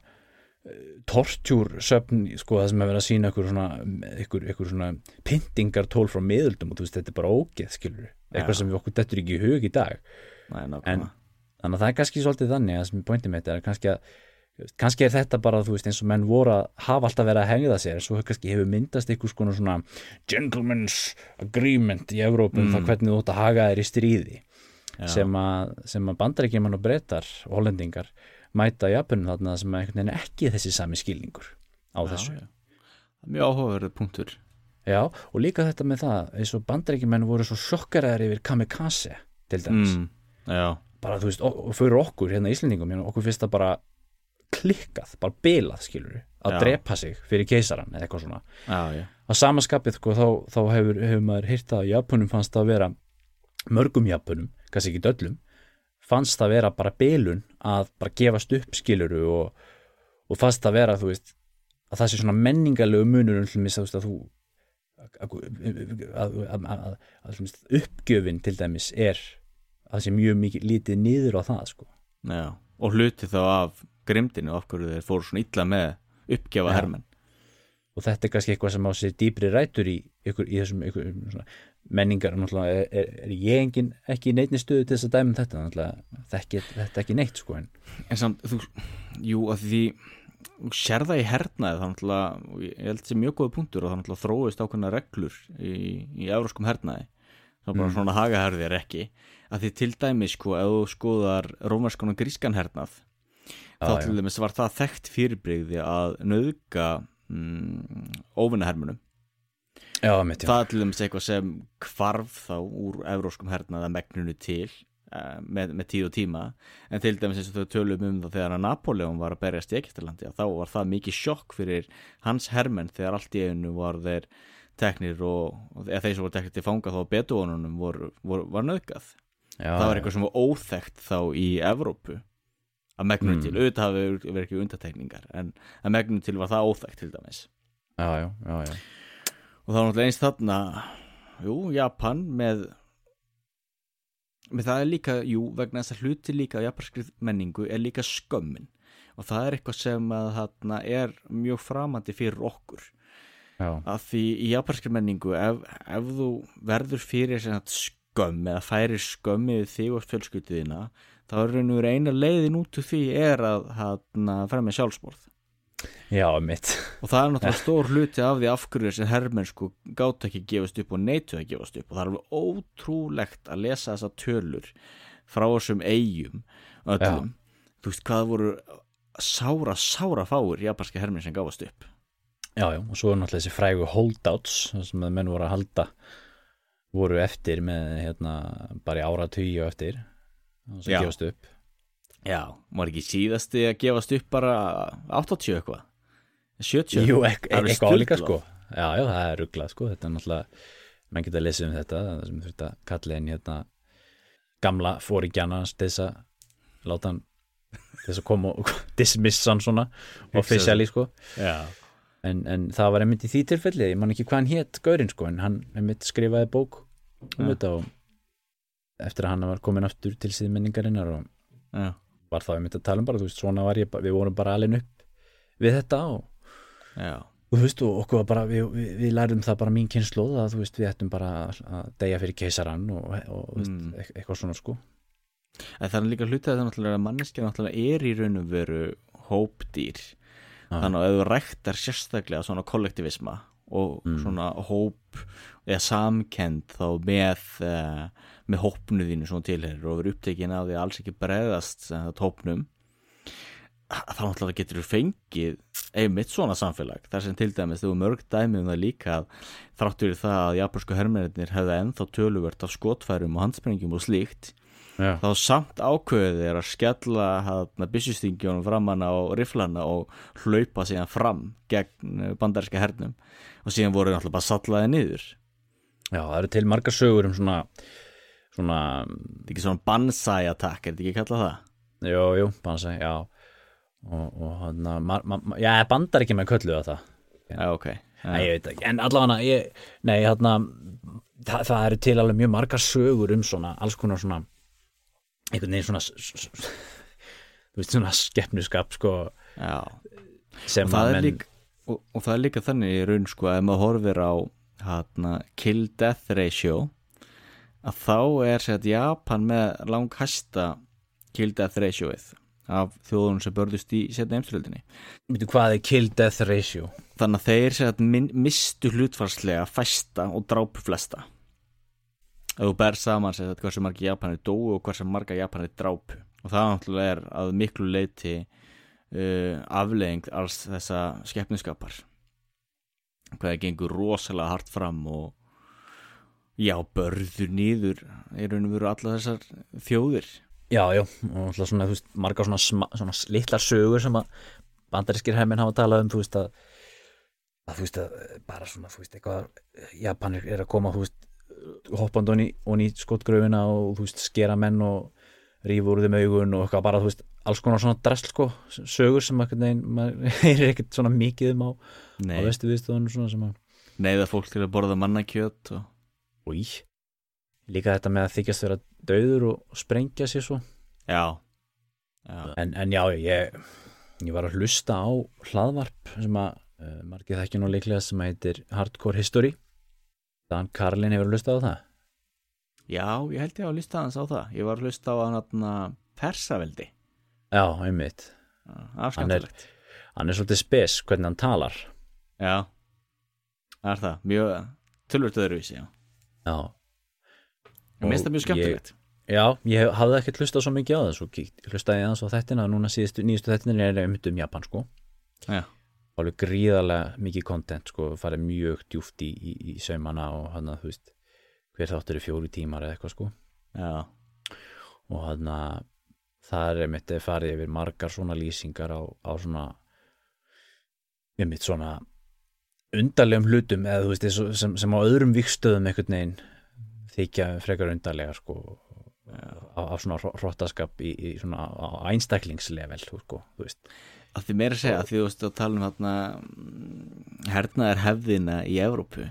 tortjúrsöfn sko það sem er verið að sína ykkur svona ykkur, ykkur svona pyntingartól frá miðöldum og þú veist, þetta er bara ógeð skilur eitthvað Já. sem við okkur dettur ekki í hug í dag Nei, en þannig að það er kannski svolítið þannig að sem pointið mitt er kannski að kannski er þetta bara, þú veist, eins og menn voru að hafa alltaf verið að hengða sér, svo kannski hefur myndast einhvers konar svona gentleman's agreement í Evrópum Mm. það hvernig þú ætti að haga þér í stríði. Sem að, sem að bandarækjumann og breytar og hollendingar mæta Japunum þarna sem að veginn ekki er þessi sami skilningur á þessu já. Mjög áhugaverið punktur. Já, og líka þetta með það eins og bandarækjumenn voru svo sjokkaraðir yfir kamikaze til dæmis Mm. Já, bara þú veist, og, fyrir okkur hérna Íslendingum, hérna, okkur finnst það bara klikkað, bara bilað skilur að Já. drepa sig fyrir keisaran eða eitthvað svona. já, já. Á samaskapið sko, þá, þá hefur, hefur maður hýrt að Japunum fannst að vera mörgum Japunum, kannski ekki döllum fannst það að vera bara bilun að bara gefast upp skiluru og, og fannst það að vera, veist að það sé svona menningarlegu munur um hlumist að, þú að, að, að, að, uppgjöfin til dæmis er að það sé mjög mikið lítið niður á það sko. já. Og hluti þá af grimdinu af hverju þeir fóru svona illa með uppgjafa Já. hermenn. og þetta er kannski eitthvað sem á sér dýpri rætur í, ykkur, í þessum ykkur, svona, menningar er, er, er ég engin ekki í neittni stöðu til þess að dæmi um þetta þetta ekki neitt sko en En samt, þú, jú, að því sér það í hernaði þannig að, ég held þessi mjög góða punktur og þannig að þróist ákveðna reglur í, í euróskum hernaði þá bara Mm. svona hagaherði er ekki. Að því til dæmis, sko, ef þú skoðar rómarskan og grískan hernað þá Já, til dæmis var það þekkt fyrirbrigði að nöðga mm, óvinnahermunum já, mitt, það er til dæmis eitthvað sem kvarf þá úr evróskum hernaða megnunu til uh, með, með tíð og tíma. En til dæmis eins og þau tölum um það þegar Napoleon var að berjast í Egiptalandi þá var það mikið sjokk fyrir hans hermenn þegar allt í einu var þeir teknir og, eða þeir sem voru teknir til fanga þá betuónunum voru, voru, var nöðgað já, það var eitthvað sem var óþekkt þá í Evrópu að megnunu Mm. til, auðvitað hafi verið ekki undatekningar en að megnunu til var það óþekkt til dæmis. Já, já, já, já. Og það var náttúrulega eins þarna jú, Japan með með það er líka, jú, vegna þess að hluti líka japanskri menningu er líka skömmin. Og það er eitthvað sem að þarna er mjög framandi fyrir okkur. Já. að því í japanskri menningu ef, ef þú verður fyrir skömm eða færir skömm yfir þig og fjölskylduðina þá er raun og eina leiðin út úr því er að hann fremja sjálfsmorð Já, mitt og það er náttúrulega stór hluti af því af hverju þessi hermenn sko gátt ekki gefast upp og neitu að gefast upp. Og það er alveg ótrúlegt að lesa þessa tölur frá þessum eigum öllum, þú veist hvað voru sára, sára fáir japanski hermenn sem gáfast upp? Já, já, og svo er náttúrulega þessi frægu holdouts sem menn voru að halda voru eftir með hérna bara í ára tíu eftir sem Já. gefast upp Já, var ekki síðasti að gefast upp bara 80 eitthvað? 70 Jú, Það er eitthvað álíka sko. Já, já, það er rugglað sko. Þetta er náttúrulega, menn geta að lesa um þetta það sem þurft að kalla inn hérna gamla fóringjana þess að láta hann þess að koma og dismissa hann svona officially sko. Já, en, en það var einmitt í því tilfelli ég man ekki hvað hann hétt Gaurinn sko en hann einmitt skrifaði bók um þetta og eftir að hann var komin aftur til síð minningarinnar og já, var þá einmitt að tala um bara, þú veist, svona var ég við vorum bara alveg upp við þetta og, og þú veist, og okkur var bara, við, við, við lærðum það bara mín kynnslóð að þú veist, við ættum bara að deyja fyrir keisarann og, og veist, Mm. eit- eitthvað svona sko En það er líka hlutið að það náttúrulega manneskja náttúrulega er í raun og veru hópdýr Já. þannig að ef þú ræktar sérstaklega svona kollektivisma og Mm. svona hóp eða samkend þá með uh, með hópnuðinu svona tilherir og verið upptekin af því að alls ekki bregðast hópnum þá náttúrulega getur þú fengið einmitt svona samfélag þar sem til dæmis þú mörg dæmi um það líka að þráttur í það að japansku hermennir hefði ennþá töluvert af skotfærum og handsprengjum og slíkt Já, þá samt ákveðið er að skella hérna byssustingjónum framann á riflana og hlaupa síðan fram gegn bandaríska hernum. Og síðan voru náttúrulega bara sallaði niður. Já, það eru til margar sögur um svona svona, þetta er ekki svona banzai attack, er þetta ekki kallað það? jú, jú, bansa, já. Og, og hann að já, bandar ekki með kölluða það. Já, ok. Nei, ég veit ekki, en allavega nei, hérna það, það eru til alveg mjög margar sögur um svona, alls konar svona einhvern veginn svona þú veist, svona skeppnuskap sko, sem og það, að menn líka, og, og það er líka þannig í raun sko að ef maður horfir á hérna, kill death ratio að þá er að Japan með langhæsta kill death ratioið af þjóðunum sem börðust í setna heimstöldinni veitu hvað er kill death ratio? Þannig að þeir min, mistu hlutfarslega fæsta og drápu flesta ef þú ber saman sér að hversu margi Japanir dóu og hversu marga Japanir drápu. Og það náttúrulega er að miklu leiti uh, aflegging alls þessa skeppniskapar hvað það gengur rosalega hart fram og já, börður nýður raun og veru alla þessar þjóðir. Já, já, og alltaf svona, þú veist, margar svona, svona litlar sögur sem að bandarískir herminn hafa talað um, þú veist að að þú veist að bara svona, þú veist, eitthvað Japanir er að koma, þú veist hoppandi onni, onni í skotgröfina og þú veist, skera menn og rífa úr þeim augun og eitthvað bara, þú veist alls konar svona drasl, sko, sögur sem að maður er ekkert svona mikið um á, á vestu viðstofunum svona sem að neyða fólk til að borða mannakjöt og Új, líka þetta með að þykjast vera döður og sprengja sér svo. Já, já. en, en já, ég, ég var að hlusta á hlaðvarp sem að uh, margir þekki nú líklega sem heitir Hardcore History Dan Karlin hefur hlustað á það? Já, ég held ég að hlusta hans á það. Ég var að hlusta á hann atna, Persaveldi. Já, einmitt, Afskæmtilegt hann er svolítið spes hvernig hann talar. Já, það er það. Mjög tölvöld öðruvísi Já, Já, ég minnst það mjög skemmtilegt. já ég hafði ekkert hlustað svo mikið á það svo kíkt, hlustaði ég aðeins á þettina núna síðustu, nýjustu þettina er einmitt um Japan sko. Já, alveg gríðarlega mikið content sko, farið mjög djúft í, í, í saumana og hann að þú veist hver þáttur er fjóri tímar eða eitthvað sko. Já, og hann að það er einmitt að farið yfir margar svona lýsingar á, á svona einmitt svona undarlegum hlutum eða þú veist sem, sem á öðrum vikstöðum einhvern veginn þykja frekar undarlega sko á, á svona hrottaskap í, í svona á einstaklingslevel sko, þú veist að því meira segja að því þú veist að tala um þarna hernaðar hefðina í Evrópu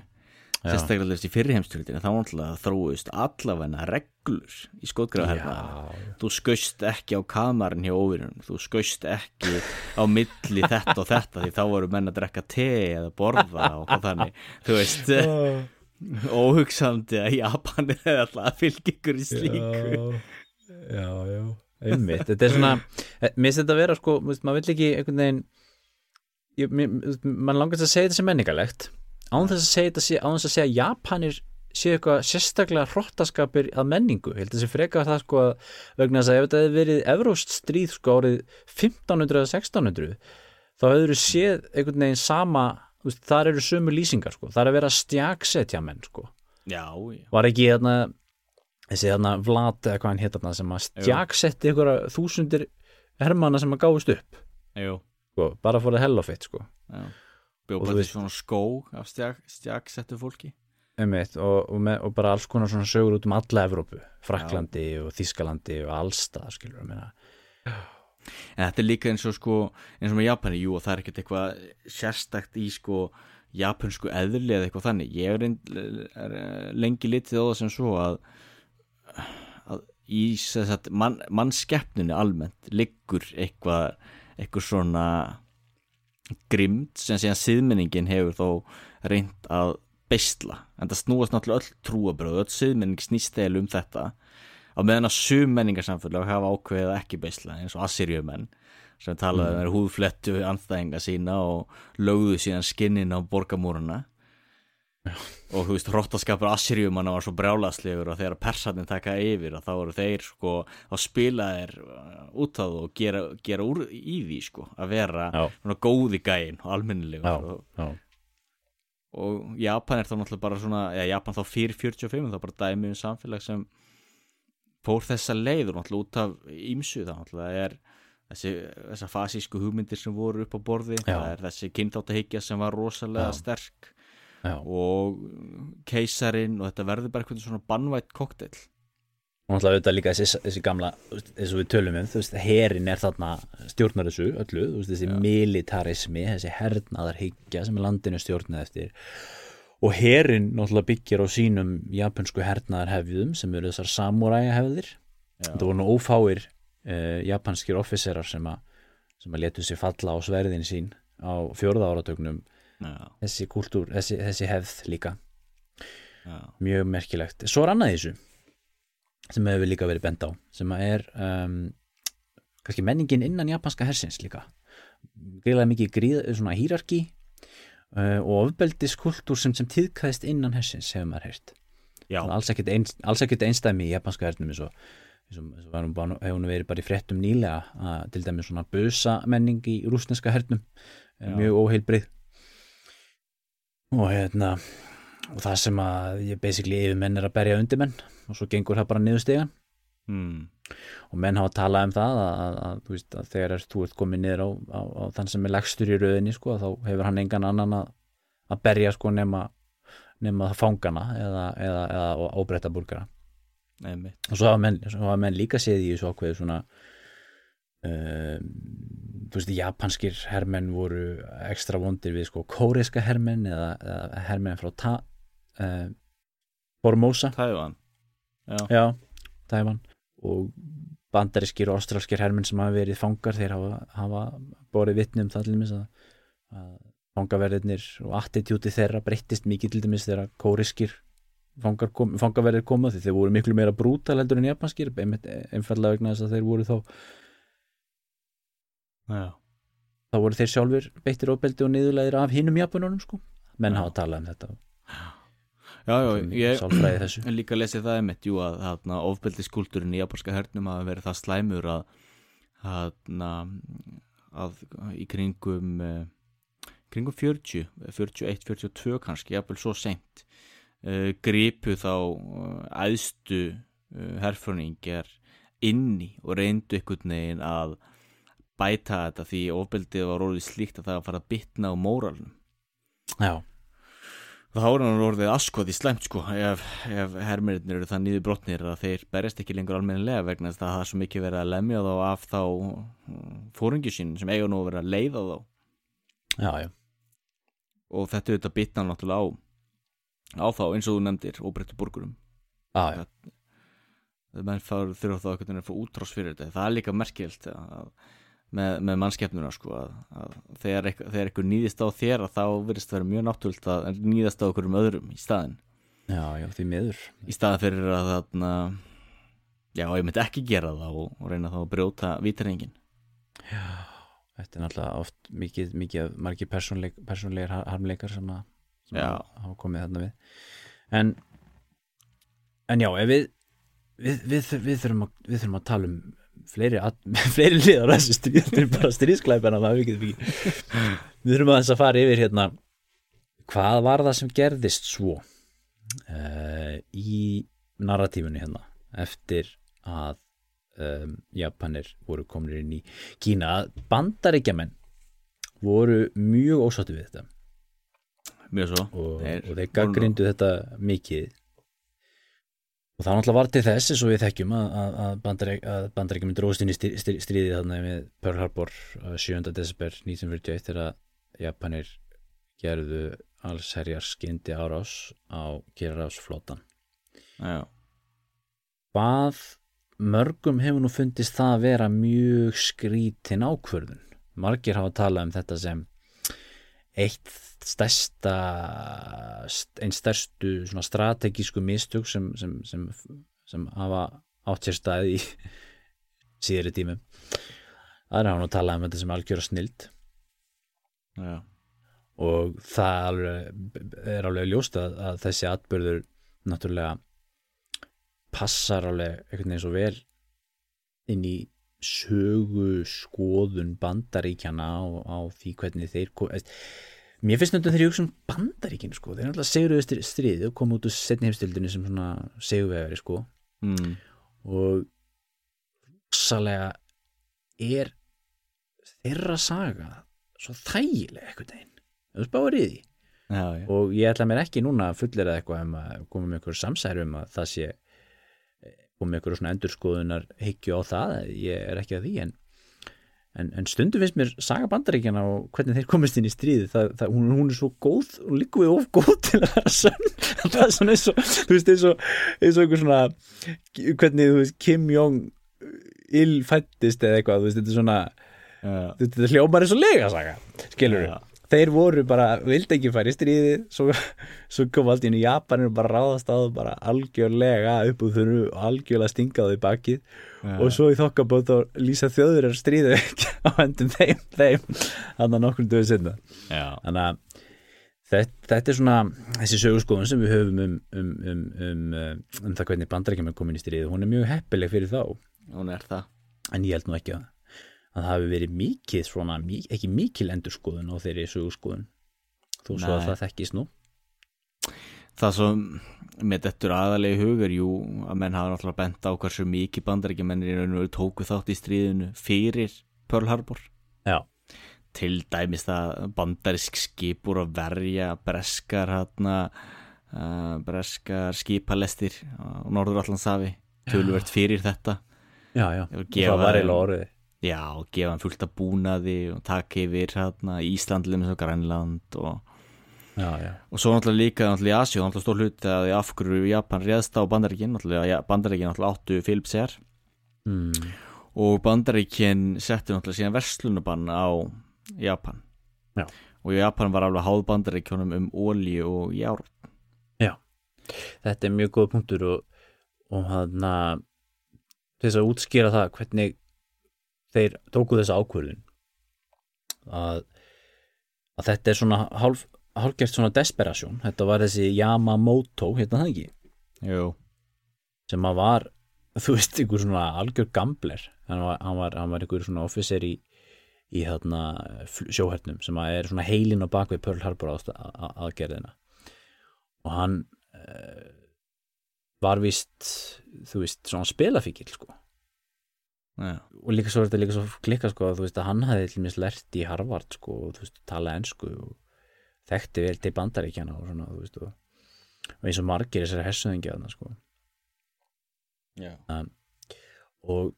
Já. sérstaklega þessi fyrri heimstyrildina þá náttúrulega þróist allavegna reglur í skotgrafa hernaðar já, þú skaust ekki á kamarinn hjá óvinnum þú skaust ekki á milli þetta og þetta því þá voru menn að drekka te eða borða og þannig þú veist. Óhugsandi að Japan er alltaf að fylgja ykkur í slíku. Já, já, einmitt þetta er svona, eh, mér finnst þetta að vera sko, maður vill ekki einhvern veginn ég, mann langast að segja þetta sem menningalegt án þess að segja þetta, án þess að segja Japanir séu eitthvað sérstaklega hróttaskapir að menningu, ég held að það sé freka það sko að vegna þess að ef þetta hefði verið Evróst stríð sko árið 1500 eða 1600 þá hefur þú séð einhvern veginn sama þar eru sömu lýsingar sko, þar er að vera stjaksetja menn sko. Já, já. var ekki þarna þessi þarna Vlad eða hvað hann hétt þarna sem að stjaksetti ykkur þúsundir hermana sem að gáðist upp. Sko, bara fór það hell of it sko. Bjóð bara svona skó af stjak, stjaksettu fólki. Einmitt, og, og, með, og bara alls konar svona sögur út um alla Evrópu, Fraklandi Já. og Þískalandi og allstað skilur að meina. En þetta er líka eins og sko eins og með Japani, jú og það er ekkert eitthvað sérstakt í sko japansku eðli eða eitthvað þannig. Ég er, er lengi litið á það sem svo að, að í sagt, mann, mannskeppninu almennt liggur eitthvað eitthvað svona grimd sem síðan síðmenningin hefur þó reynd að bestla, en það snúast náttúrulega öll trúabröð, öll síðmenning snýst eða um þetta á meðan að sum menningarsamfélag hafa ákveðið ekki bestla eins og Assyrjumenn sem talaði um mm. húðflettu við anstæðinga sína og lögðu síðan skinnin á borgamúruna. Og þú veist, hróttaskapur Assyrjumanna var svo brjálaslegur og þegar persanin taka yfir þá eru þeir sko að spila þeir uh, út á það og gera, gera úr í því sko að vera svona góði gæin og alminnilegur og, og Japan er þá náttúrulega bara svona, já Japan þá fyrir 45 þá bara dæmi um samfélag sem fór þessa leiður náttúrulega út af ímsu það náttúrulega er þessi, þessa fasísku hugmyndir sem voru upp á borði Já. það er þessi kynþáttahyggja sem var rosalega Já. sterk Já. og keisarin og þetta verður bara eitthvað svona bannvætt koktel og náttúrulega auðvitað líka þessi, þessi gamla eins og við tölum um, þú veist, herin er þarna stjórnar þessu öllu, þú veist, þessi militarismi, þessi hernaðarhyggja sem landinu stjórnað eftir. Og herin náttúrulega byggir á sínum japansku hernaðarhefðum sem eru þessar samuræja hefðir þetta voru nú ófáir uh, japanskir officerar sem að sem að letu sér falla á sverðin sín á fjörða áratögnum þessi kultúr, þessi, þessi hefð líka. Já. mjög merkilegt. Svo er annað þessu sem hefur líka verið bend á sem er um, kannski menningin innan japanska hersins líka. Greiðlega mikið gríð, svona hýrarki uh, og ofbeldiskultúr sem, sem tíðkæðist innan hersins hefur maður heyrt. Alls ekkert ein, einstæmi í japanska hernum eins og hefur hún verið bara í frettum nýlega að til dæmi svona bösa menning í rúsneska hernum mjög óheilbrið og hérna og það sem að ég basically yfir menn er að berja undir menn og svo gengur það bara niður stegan mm. og menn hafa talað um það að, að, að, veist, að þegar er, þú ert komið niður á, á, á þann sem er legstur í rauðinni sko, þá hefur hann engan annan að berja sko, nema, nema fangana eða, eða, eða óbreyta burgara og svo hafa, menn, svo hafa menn líka séð í þessu ákveðu svona um, þú veist, japanskir hermenn voru ekstra vondir við sko kóriska hermenn eða, eða hermenn frá ta, uh, Formosa. Tævan Já, Já Tævan og bandarískir og ástralskir herminn sem hafa verið fangar þeir hafa, hafa borið vittni um það til dæmis að, að fangaverðinir og attitúti þeirra breyttist mikið til dæmis þegar kóriskir kom, fangaverðir koma því. Þeir voru miklu meira brútal heldur en japanskir einfallega vegna þess að þeir voru þá Já. þá voru þeir sjálfur beittir ofbeldi og niðurlegir af hinnum japanunum sko. Menn hafa talað um þetta. Já Já, ég líka lesa það einmitt, jú, að, að ofbeldiskultúrin í japanska hernum hafa verið það slæmur að, að, að í kringum eh, kringum 40 41, 42 kannski, jafnvel svo sent uh, gripu þá æðstu uh, uh, herfröningar inni og reyndu einhvern veginn að bæta þetta því ofbeldið var orðið slíkt að það var að fara að bitna á móralnum. Já. Þá er hann orðið askoti slemt sko ef, ef hermirinnir eru það nýðu brotnir að þeir berjast ekki lengur almennilega vegna þess að það er svo mikið verið að lemja þá af þá mm, fóringi sín sem eiga nú að vera að leiða þá. Já, já. og þetta er þetta bitna náttúrulega á á þá eins og þú nefndir óbreyttu burgurum það menn þurfa þá að fá útrás fyrir þetta. Það er líka merkilt að með, með mannskeppnuna sko að, að þegar, þegar eitthvað nýðist á þér þá verðist það vera mjög náttúrult að nýðast á okkur um öðrum í staðin Já, já, því miður. Í staða fyrir að þarna já, ég myndi ekki gera það og, og reyna þá að brjóta vítarengin Þetta er náttúrulega oft mikið, mikið margir persónleik, persónleikar har- harmleikar sem, að, sem Já. að hafa komið þarna við. En en já, ef við við, við, við, þurfum, að, við þurfum að tala um fleiri, fleiri liðar þessu stríð þetta er bara stríðsklæpana við við þurfum aðeins að fara yfir hérna hvað var það sem gerðist svo uh, í narratífunni hérna eftir að um, Japanir voru komin inn í Kína. Bandaríkjamenn voru mjög ósáttu við þetta. Mjög svo. Og, og þeir gaggrindu þetta mikið og það náttúrulega var til þess eins og við þekkjum að, að, að, bandarík, dróðst inn í strí- strí- stríðið þannig með Pearl Harbor uh, 7. desember 1941 þegar Japanir gerðu alls herjar skyndi árás á Kyrrafsflótan já, hvað mörgum hefur nú fundist það að vera mjög skrítin ákvörðun margir hafa talað um þetta sem eitt stærsta einn stærstu svona strategísku mistök sem, sem, sem, sem hafa átt sér stað í síðri tímum. Það er hann að tala um þetta sem algjöra snild. Já, og það er alveg ljóst að, að þessi atbyrður náttúrulega passar alveg einhvern veginn svo vel inn í sögu skoðun bandaríkjana á, á því hvernig þeir mér finnst náttúrulega þegar ég hugsa um bandaríkin sko, þeir er alltaf seguruðu stríði og kom út úr setni heimstildinni sem svona seguvegari sko. Mm, og salega er þeirra saga svo þægilega einhvern veginn. Þú spáir í því. Já, já, og ég ætla mér ekki núna að fullera eitthvað um að koma með einhver samsæri um að það sé koma með einhver svona endurskoðunar hyggju á það, ég er ekki að því en, en, en stundum finnst mér saga bandaríkjana og hvernig þeir komist inn í stríði það, það, hún, hún er svo góð og líka við of góð til að vera sönn. Það er svona eins og, þú veist, eins og eins og einhver svona hvernig, þú veist, Kim Jong ill fættist eða eitthvað, þú veist, þetta er svona já, þetta er hljómar eins og lega saga skilur Já. Þeir voru bara, vildi ekki fara í stríði svo, svo kom allt inn í Japanir og bara ráðast á það bara algjörlega upp úr þurru og algjörlega stingaði í bakið. Já. og svo í þokkabótt og lýsa þjóður er stríði á endum þeim, þeim þannig að nokkur döðu sinna já, þannig að þetta, þetta er svona þessi sögurskoðun sem við höfum um, um, um, um, um, um það hvernig bandarækjum er komin í stríði, hún er mjög heppileg fyrir þá. Hún er það. En ég held nú ekki að, að það hafi verið mikið svona, ekki mikil endurskoðun á þeirri sögurskoðun þó svo Nei. að það þekkist nú. Það sem með dettur aðalegi hugur jú, að menn hafa náttúrulega bent á hversu mikið bandarækja mennir í raun og veru tóku þátt í stríðinu fyrir Pearl Harbor. Já, til dæmis það bandarisk skip voru að verja breskar hérna uh, breskar skipalestir á Norður-Allandsafi tölvert fyrir þetta. Já, já, það var eiginlega orðið já, og gefa hann fullt af búnaði og taka yfir hérna Íslandlum og Grænland og, já, já, og svo náttúrulega líka náttúrulega í Asíu, náttúrulega stór hluti að af hverju Japan réðst á bandaríkin náttúrulega ja, bandaríkin náttúrulega áttu Philips Air. Mm, og bandaríkin settu náttúrulega síðan verslunabann á Japan. Já. og Japan var alveg háð bandaríkjónum um ólíu og jár þetta er mjög góð punktur og, og hann að þess að útskýra það hvernig þeir tóku þessa ákvörðun að, að þetta er svona hálf, hálfgert svona desperasjón þetta var þessi Yamamoto hérna það ekki? Jú. sem að var, þú veist, einhver svona algjör gambler, hann var, hann var, hann var einhver svona officer í, í fl- sjóhernum sem að er svona heilin á bakvið Pearl Harbor aðgerðina. Og hann uh, var vist þú veist, svona spilafíkil sko Já. og líka svo er þetta líka svo klikka sko að þú veist að hann hafði til mér lert í Harvard sko og þú veist tala ensku og þekkti vel til bandaríkjana og svona þú veist og, og eins og margir þessari hessöðingja þarna sko Já. og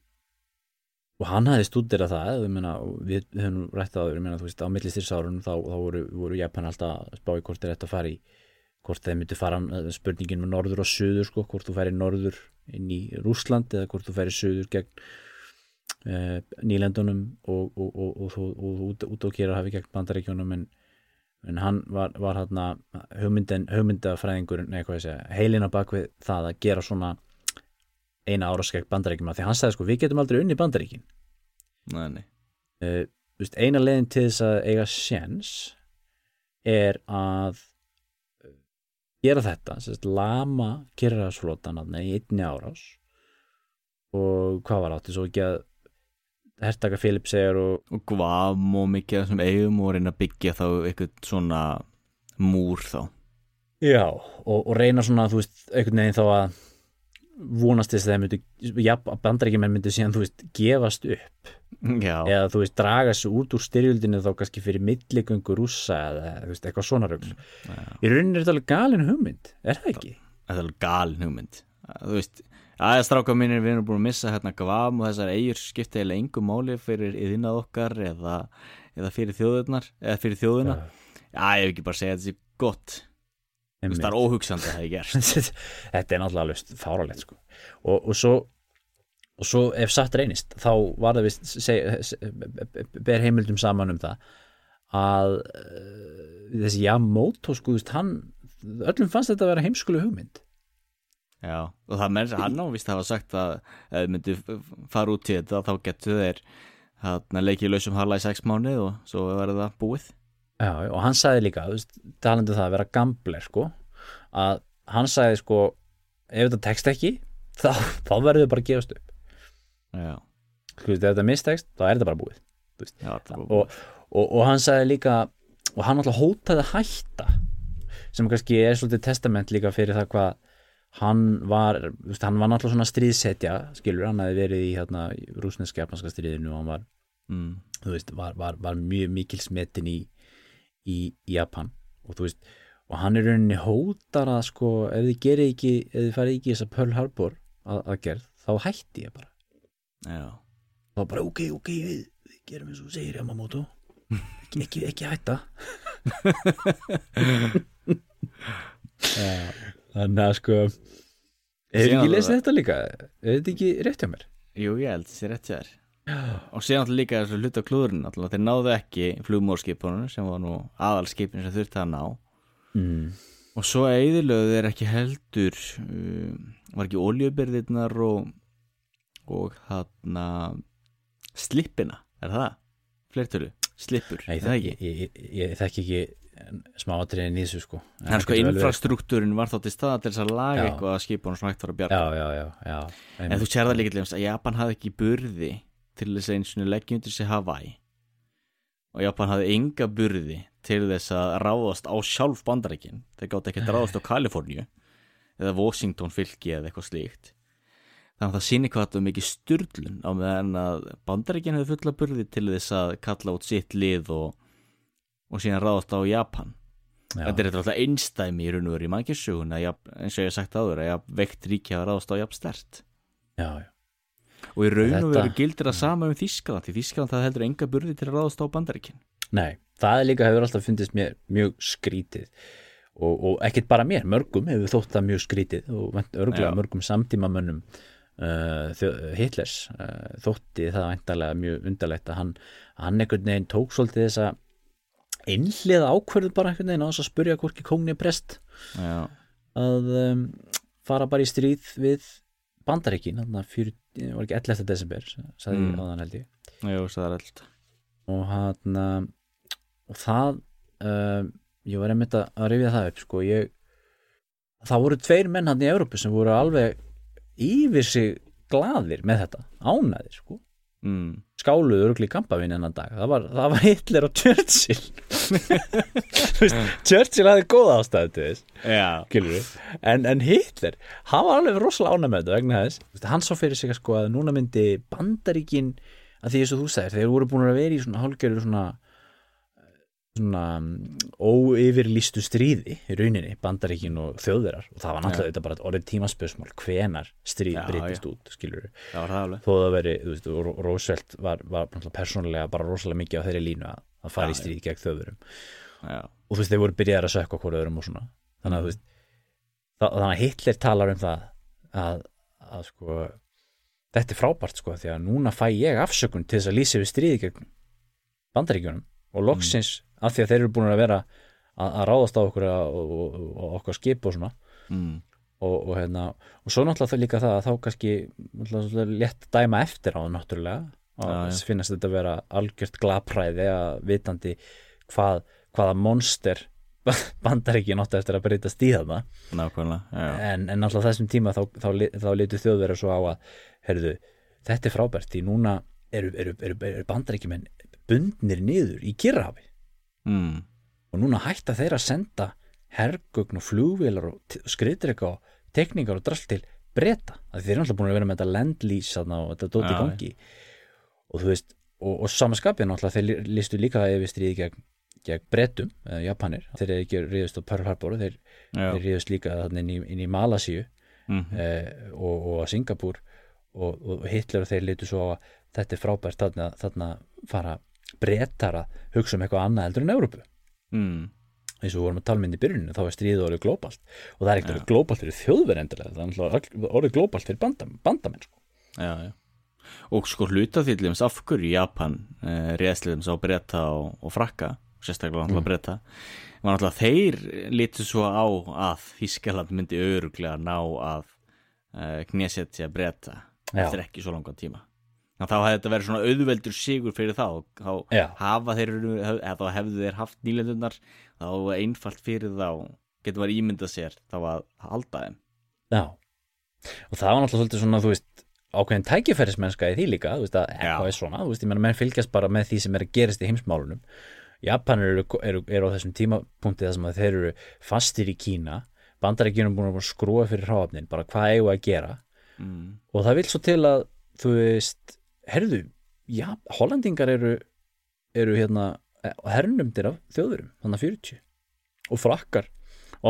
og hann hafði stúdera það ég meina, og við, við höfum rætt það ég meina, þú veist, á millistýrsárun þá, þá voru, voru Japan alltaf að spá í hvort þeir ætti að fara í hvort þeir myndi fara eh, spurningin með norður og söður sko, hvort þú færi norður inn í Rússland eða hvort þú færi söður gegn uh, nýlendunum og, og, og, og, út, út á gera hafi gegn bandaríkjónum en en hann var, var hérna hugmyndafræðingur nei, hvað ég segja, heilina bak við það að gera svona eina áraskegg bandaríkjum því hann sagði sko, við getum aldrei unni bandaríkin. Nei, nei. Uh, veist, eina leiðin til þess að eiga sjens er að uh, gera þetta sérst, lama kyrraðsflotan í einni árás. Og hvað var átti svo ekki að hertaka Filip segjar og, og Guam og mikið af þessum eigum og reyna að byggja þá eitthvað svona múr þá? Já, og, og reyna svona þú veist, einhvern veginn þá að vonast þess að það myndi já, bandarækjumenn myndi síðan, þú veist, gefast upp. Já, eða þú veist, draga sig út úr styrjöldinu þá kannski fyrir milligöngu rússa eða þú veist, eitthvað svona rögl í rauninni er þetta alveg galin hugmynd, er það ekki? þetta er alveg galin hugmynd. Þú veist, aðeins stráka mínir við erum búin að missa hérna Guam og þessar eigur skipta eiginlega engum máli fyrir yðinnað okkar eða, eða fyrir þjóðunar eða fyrir þjóðuna já, ég hef ekki bara segja að þetta sé gott. Það er óhugsandi að það er gert þetta er náttúrulega alveg fáralegt sko. og, og svo og svo ef satt reynist þá var það vist seg, ber heimildum saman um það að uh, þessi Yamamoto sko, hann, öllum fannst þetta að vera heimskulu hugmynd Já, og það með þess að hann ávist hafa sagt að ef þið myndi fara út í þetta þá getur þeir leikið lausum hala í sex mánu og svo verður það búið. Já, og hann sagði líka, talandu um það að vera gambler sko, að hann sagði sko, ef þetta tekst ekki þá, þá verður þau bara að gefast upp. Já. Sko, ef þetta mistekst, þá er þetta bara búið Já, það og, og, og hann sagði líka og hann alltaf hótaði að hætta sem kannski er svolítið testament líka fyrir það hvað hann var, veist, hann var náttúrulega svona stríðsetja skilur, hann hefði verið í hérna, rúsneska japanska stríðinu og hann var, mm. veist, var, var, var mjög mikil smetin í, í Japan og þú veist og hann er rauninni hótar að sko ef þið gerir ekki, ef þið farið ekki þess að Pearl Harbor að, að gerð, þá hætti ég bara. Já. Þá bara ok, ok, við, við gerum eins og segir Yamamoto. Ekki, ekki, ekki hætta þannig að sko hefur ekki lesið þetta líka er þetta ekki rétt hjá mér Jú, ég held þessi rétt sér og síðan alltaf líka þessu hluta klúðurinn alltaf þeir náðu ekki flugmórskipunum sem var nú aðalskipin sem þurfti að ná mm. og svo eðilöðu þeir ekki heldur um, var ekki oljubyrðirnar og og hann slippina, er það? fleirtölu, slippur, Nei, er það, ekki? ég, ég, ég þekki ekki smáatriðin í þessu sko. En Þannig sko verið. infrastruktúrin var þá til staða til þess að laga Já. eitthvað að skipunum sem hægt var að bjarga. Já, já, já, já En þú sér það líka til þess að Japan hafði ekki burði til þess að eins og leggja undir sig Hawaii. Og Japan hafði enga burði til þess að ráðast á sjálf bandarækin þeir gátt ekki að ráðast á Kaliforníu eða Washington fylki eða eitthvað slíkt. Þannig að það sýni hvað þetta var mikið styrlun á meðan að bandarækin hefði fulla burði til þess að kalla út sitt lið og, og síðan ráðast á Japan. Já, þetta er alltaf einstæmi í raun og veru í mannkjössugun eins og ég hef sagt áður að veikt ríki hafa ráðast á jafn stert já, já. og í raun og veru gildir það sama um Þískaland því Þískaland það heldur enga burði til að ráðast á bandaríkin. Nei, það er líka hefur alltaf fundist mér mjög skrítið. Og, og ekkert bara mér, mörgum hefur þótt það mjög skrítið og örgulega mörgum samtímamönnum uh, Hitlers uh, þótti það mjög undarlegt að hann, hann einhvern veginn tók svolítið þessa einhliða ákverðu bara einhvern veginn á þess að spurja hvorki kóngni prest já, að um, fara bara í stríð við bandaríkin, þannig að fyrir, var ekki 11. desember, sagði Mm. ég áðan held ég jú, er allt og hann og það uh, ég var einmitt að rifja það upp sko, ég það voru tveir menn hann í Európu sem voru alveg yfir sig glaðir með þetta, ánæðir sko mm. skáluðu örgli kampavinn ennan dag það var, það var Hitler og Churchill Churchill hafði góða ástæðu skilur en, en Hitler hann var alveg rosalega ánægð með þetta vegna þess Þú veist, hann sá fyrir sig að sko að núna myndi bandaríkin, að því eins og þú sagðir þeir voru búin að vera í svona hálfgerður svona svona um, óyfirlýstu stríði í rauninni, bandaríkin og þjóðverar og það var náttúrulega þetta bara orðið tímaspörsmál hvenar stríð Já, breytist út skilur já, það er alveg þó það veri þú veist, Roosevelt var, var persónulega bara rosalega mikið á þeirri línu að, að fara Já, í stríð gegn já, og þú veist, þeir voru byrjaðar að sökka hvort öðrum og svona. Þannig að veist þá, þannig að Hitler talar um það að, að sko þetta er frábært sko, því að núna fæ ég afsökun til þess að lýsa við stríði gegn bandaríkjunum. Og loksins af því að þeir eru búin að vera að, að ráðast á okkur og, og, og okkar skip og svona. Mm. og, og hérna og svo náttúrulega það líka það að þá kannski létt dæma eftir á það náttúrulega og finnast þetta að vera algjört glapræði að vitandi hvað, hvaða monster bandar ekki náttúrulega eftir að breyta stíðana nákvæmlega já. en, en náttúrulega þessum tíma þá, þá, þá litu þjóðverða svo á að heyrðu, þetta er frábært því núna eru, eru, eru, eru bandaríkjumenn bundnir niður í Kirrahafi Mm. og núna hætta þeir að senda hergögn og flugvélar og skriðdrega og tekningar og drall til breyta, þeir eru alltaf búin að vera með þetta landlýs þarna og þetta dóti gangi og þú veist, og, og samaskapið náttúrulega þeir listu líka yfir stríði gegn, gegn breytum, eða japanir þeir eru ekki ríðust á Pearl Harbor þeir, þeir ríðust líka inn í, inn í Malasíu Mm. eh, og, og að Singapúr og, og Hitler og þeir litu svo að þetta er frábært þarna, þarna fara breytar að hugsa um eitthvað annað heldur en Európu Mm. eins og við vorum að tala mynd í byrjuninu þá er stríðið orðið glóbalt og það er ekkert orðið glóbalt fyrir þjóðverð endilega það er orðið glóbalt fyrir bandam, bandamenn sko. já, já. Og sko hluta því til dæmis af hverju Japan eh, réðsliðum sá breyta og, og frakka sérstaklega mm. breyta var náttúrulega þeir lítu svo á að Þískaland myndi öruglega ná að eh, knésetja breyta eftir ekki svo langan tíma. Að þá hefði þetta verið svona auðveldur sigur fyrir þá. Þá hafa þeir hef, þá hefðu þeir haft nýlendunar þá einfalt fyrir þá getur maður ímyndað sér þá að halda þeim. Já. Og það var náttúrulega svolítið svona þú veist ákveðin tækifærismennska í því líka þú veist að eitthvað er svona, þú veist, ég menna menn fylgjast bara með því sem er að gerist í heimsmálunum. Japanir eru, eru, eru á þessum tímapunkti þar sem þeir eru fastir í Kína bandarækjunum búin að skrúa fyrir hráfnin bara hvað eigum að gera? Mm. og það vil svo til að þú veist, herðu já, hollendingar eru eru hérna hernumdir af þjóðurum, þannig að 40 og frakkar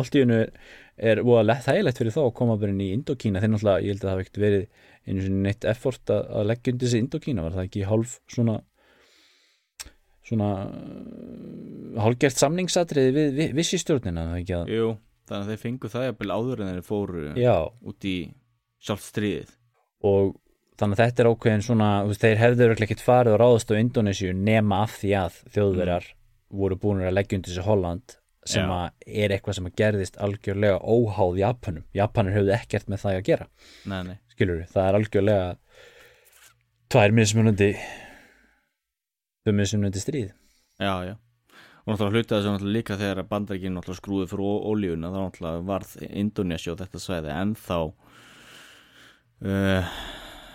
allt í hennu er, voða þægilegt fyrir þá að koma bara inn í Indokína. Þeir náttúrulega, ég held að það hafi ekkert verið einu sinni neitt effort að, að leggja undir sig Indokína. Var það ekki hálf svona svona uh, hálfgert samningsatriði við, við vissi stjórnina það ekki að, Jú, þannig að þeir fengu það jafnvel áður en þeir fóru já, út í sjálft stríðið. Og þannig að þetta er ákveðin svona, þeir hefðu örugglega ekkert farið og ráðast á Indonésiu nema af því að þjóðverjar voru búin að leggja undir sig Holland sem er eitthvað sem að gerðist algjörlega óháð Japanum. Japanir höfðu ekkert með það að gera. Nei, nei, skilur það er algjörlega tvær mismunandi tvö mismunandi stríð. Já, já. Og náttúrulega hluta þessu náttúrulega líka þegar bandaríkinn náttúrulega skrúði fyrir ólíuna þá náttúrulega varð Indonesia og þetta svæði ennþá uh,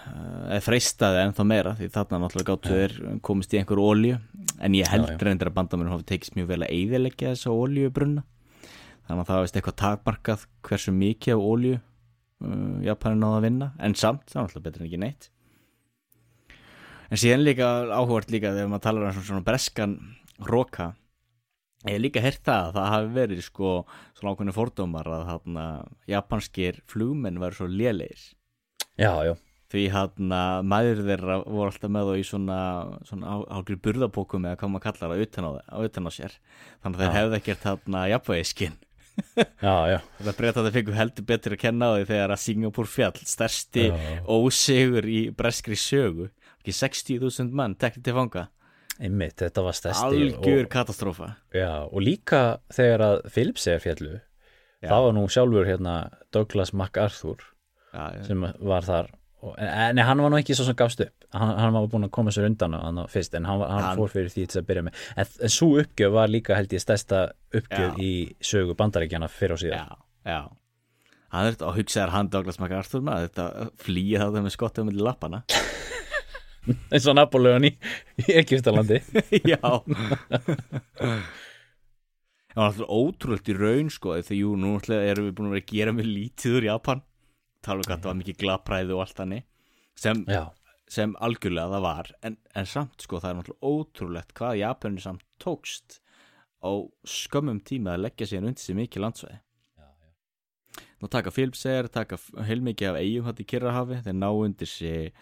eða freistaði ennþá meira því þarna náttúrulega gáttu þeir komist í einhver ólíu en ég held já. reyndir að bandamennum hafi tekist mjög vel að eyðileggja þessa ólíubrunna þannig að það var veist eitthvað takmarkað hversu mikið af ólíu uh, Japanin náða að vinna. En samt, það var náttúrulega betur en ekki neitt. En síðan líka áhugart líka þegar maður talar um svona, svona breskan roka. Ég hef líka heyrt það að það hafi verið sko svona ákveðni fordómar að þarna japanskir flugmenn væru svo lélegir. Já, já, því hann að maður þeirra voru alltaf með þá í svona, svona ágrið burðapókum eða hvað maður kallar það utan á, utan á sér þannig að þeir Já. hefðu ekkert hann að jafnvægiskinn já, já, það breyta að þeir fengu heldur betur að kenna á því þegar að Singapur fjall stærsti Já. ósigur í breskri sögu ekki 60.000 mann tekni til fanga einmitt, þetta var stærsti algjör og, katastrófa já, og líka þegar að Philips er fjallu Já. það var nú sjálfur hérna Douglas MacArthur já, já. sem var þar en, hann var nú ekki svo sem gafst upp. Hann, hann var búin að koma sér undan hann fyrst en hann, hann, Hann- fór fyrir því til að byrja með. En, en svo uppgjöf var líka held ég stærsta uppgjöf Já. í sögu bandaríkjana fyrir og síðan já, já. Hann er þetta að hugsaðar hann Douglas MacArthur maður þetta flýja það með skottið með lappana. Eins og Napoleon í, í Egyptalandi. Já. Það var alltaf ótrúlega í raun sko þegar jú, nú erum við búin að vera að gera með lítið úr Japan tala um hvað það var mikið glapræði og allt hannig sem, sem algjörlega það var en, en samt sko það er náttúrulega ótrúlegt hvað Japanin samt tókst á skömmum tíma að leggja sér undir sér mikið landsvæði. Nú taka Filipseyjar, taka heilmikið af eigum hætti í Kirrahafi, þeir ná undir þeir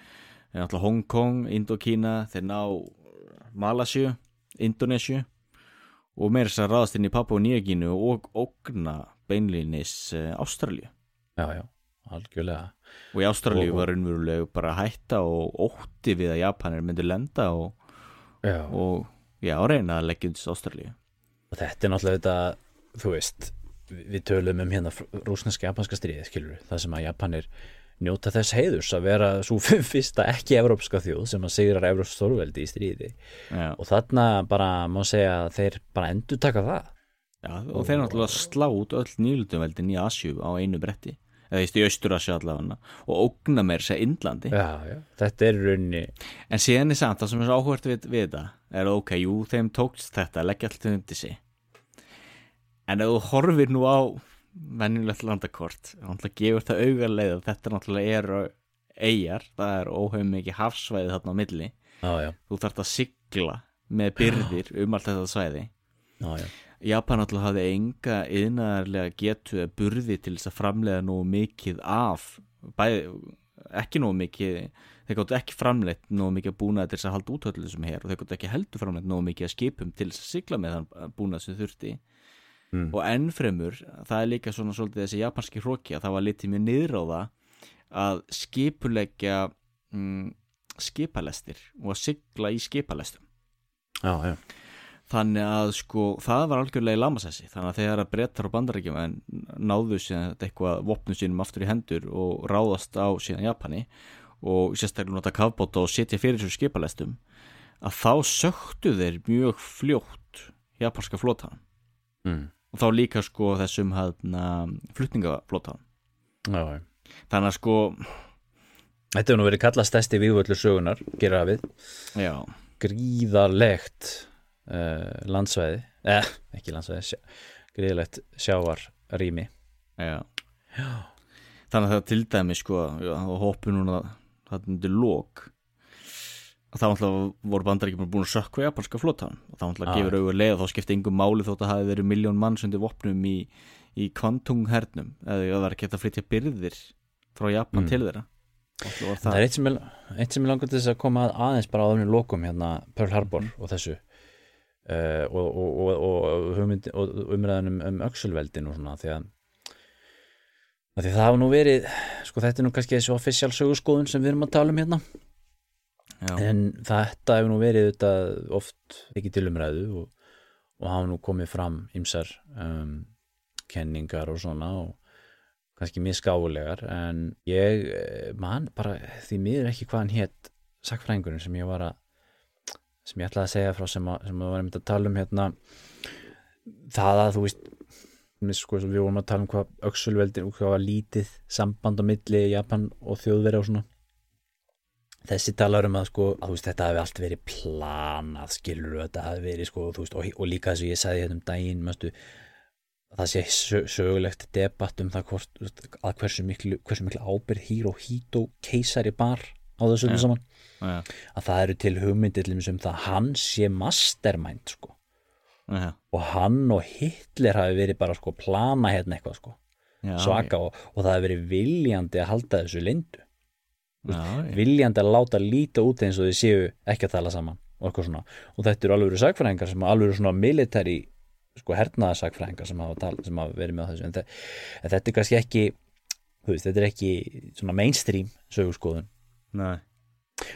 náttúrulega Hong Kong, Indokína, þeir ná Malasju, Indonésiu og meira þess að ráðast inn í Papua Nýjagínu og ógna beinlýnis Ástralju. já, já, algjörlega. Og í Ástralju Og- og- var raunverulega bara hætta og ótti við að Japanir myndu lenda og, já, og já, reyna að leggja undir sig Ástralju. og þetta er náttúrulega þetta þú veist, við tölum um hérna rúsneska-japanska stríðið, skilur það sem að Japanir njóta þess heiðurs að vera svo fyrsta ekki evrópska þjóð sem að sigrar evrópsk stórveldi í stríði. Já, og þarna bara má segja að þeir bara endur taka það. Já og þeir náttúrulega slá út öll nýlutumveldin í Asju á einu bretti eða í Östur-Asju allavega og ógna meir sér Indlandi. Já, já. þetta er í rauninni En síðan er samt það sem er áhvert við, við þetta er ok, jú, þeim tókst þetta leggja allt undir sig. En ef þú horfir nú á venjulegt landakort náttúrulega gefur það augarleið að þetta náttúrulega eru eigjar, það er óhefum mikið hafsvæði þarna á milli. Já, já, þú þarft að sigla með byrðir um allt þetta svæði. Já, já, Japan náttúrulega hafði enga yðnaðarlega getu eða burði til þess að framlega nógu mikið af bæði, ekki nógu mikið þeir gáttu ekki framleitt nógu mikið að búnaði til þess að halda úthöllu sem hér og þeir gáttu ekki heldur framleitt nógu mikið að skipum til þess að sigla með þann búnað sem þurfti Mm. og ennfremur það er líka svona svolítið þessi japanski hróki að það var litið mjög niður á það að skipuleggja mm, skipalestir og að sigla í skipalestum já, já. Þannig að sko það var algjörlega í lamasessi. Þannig að þegar að brettar og bandarækjum en náðu síðan eitthvað vopnum sínum aftur í hendur og ráðast á síðan Japani og sérstaklega nota kafbóta og setja fyrir svo skipalestum að þá söktu þeir mjög fljótt japanska flótan Mm. og þá líka sko þessum hérna flutningaflótan þannig að sko þetta hefur nú verið kallað stæsti vígvöldur sögunar gera við. Já, gríðarlegt uh, landsvæði. Eh, ekki landsvæði, sjá, gríðarlegt sjávarrými. Já. þannig að það til dæmi sko og hoppu núna þarna undir lók að þá voru bandaríkjum búin að sökka japanska flótan og þá Ah. gefur auðvitað leið að þá skipti yngum máli þótt að hafi verið miljón manns undir vopnum í, í kvantungernum eða það var ekki að flytja byrðir frá Japan Mm. til þeirra. Var það er eitt sem er, sem er langar til þess að koma að aðeins bara á öðrum lokum hérna Pearl Harbor og þessu uh, og, og, og, og, umræðanum um öxulveldin og svona því að, að því það hafa nú verið sko þetta er nú kannski þessu official sögurskoðun sem við erum að tala um hérna. Já, en þetta hefur nú verið þetta oft ekki til umræðu og, og hafa nú komið fram ymsar um, kenningar og svona og kannski mjög skáulegar en ég eh, man bara því miður ekki hvað hann hétt sakfræðingurinn sem ég var að sem ég ætlaði að segja frá sem, að, sem að varum að tala um hérna það að þú veist við sko, við vorum að tala um hvað öxulveldin og hvað var lítið samband á milli Japan og þjóðveri og svona. Þessi talar um að sko að veist þetta hafi allt verið planað skilur þetta hafi verið sko veist, og, og líka þess að ég sagði hérna um daginn mástu, það sé sö, sögulegt debatt um það hvort, að hversu miklu, hversu miklu ábyrð Hirohito keisari bar á þessu öllu saman. Já, að það eru til hugmyndir um það að hann sé mastermind sko. Og hann og Hitler hafi verið bara sko plana hérna eitthvað sko. Já, svaka og, og það hafi verið viljandi að halda þessu lindu. Já, viljandi að láta líta út eins og þið séu ekki að tala saman og eitthvað svona. Og þetta eru alveg sagfræðingar sem alveg eru svona military sko hernaða sagfræðingar sem hafa, tal, sem hafa verið með þessu. En, þe en þetta er kannski ekki veist, þetta er ekki svona mainstream sögurskoðun Nei.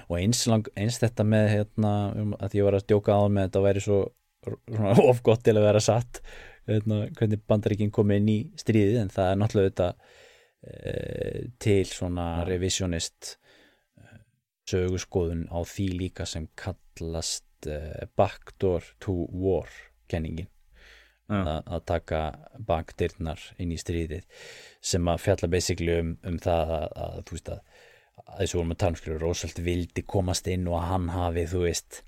og eins, lang, eins þetta með hérna, um, að ég var að djóka á með þetta væri svo svona, of gott til að vera satt hérna, hvernig bandaríkinn kom inn í stríðið en það er náttúrulega þetta e, til svona revisionist e, sögurskoðun á því líka sem kallast e, backdoor to war kenningin Já. að, að taka bakdyrnar inn í stríðið sem að fjalla basically um, um það að, að þú veist að að þessu vorum að tala um skilur Rósvöld vildi komast inn og hann hafi þú veist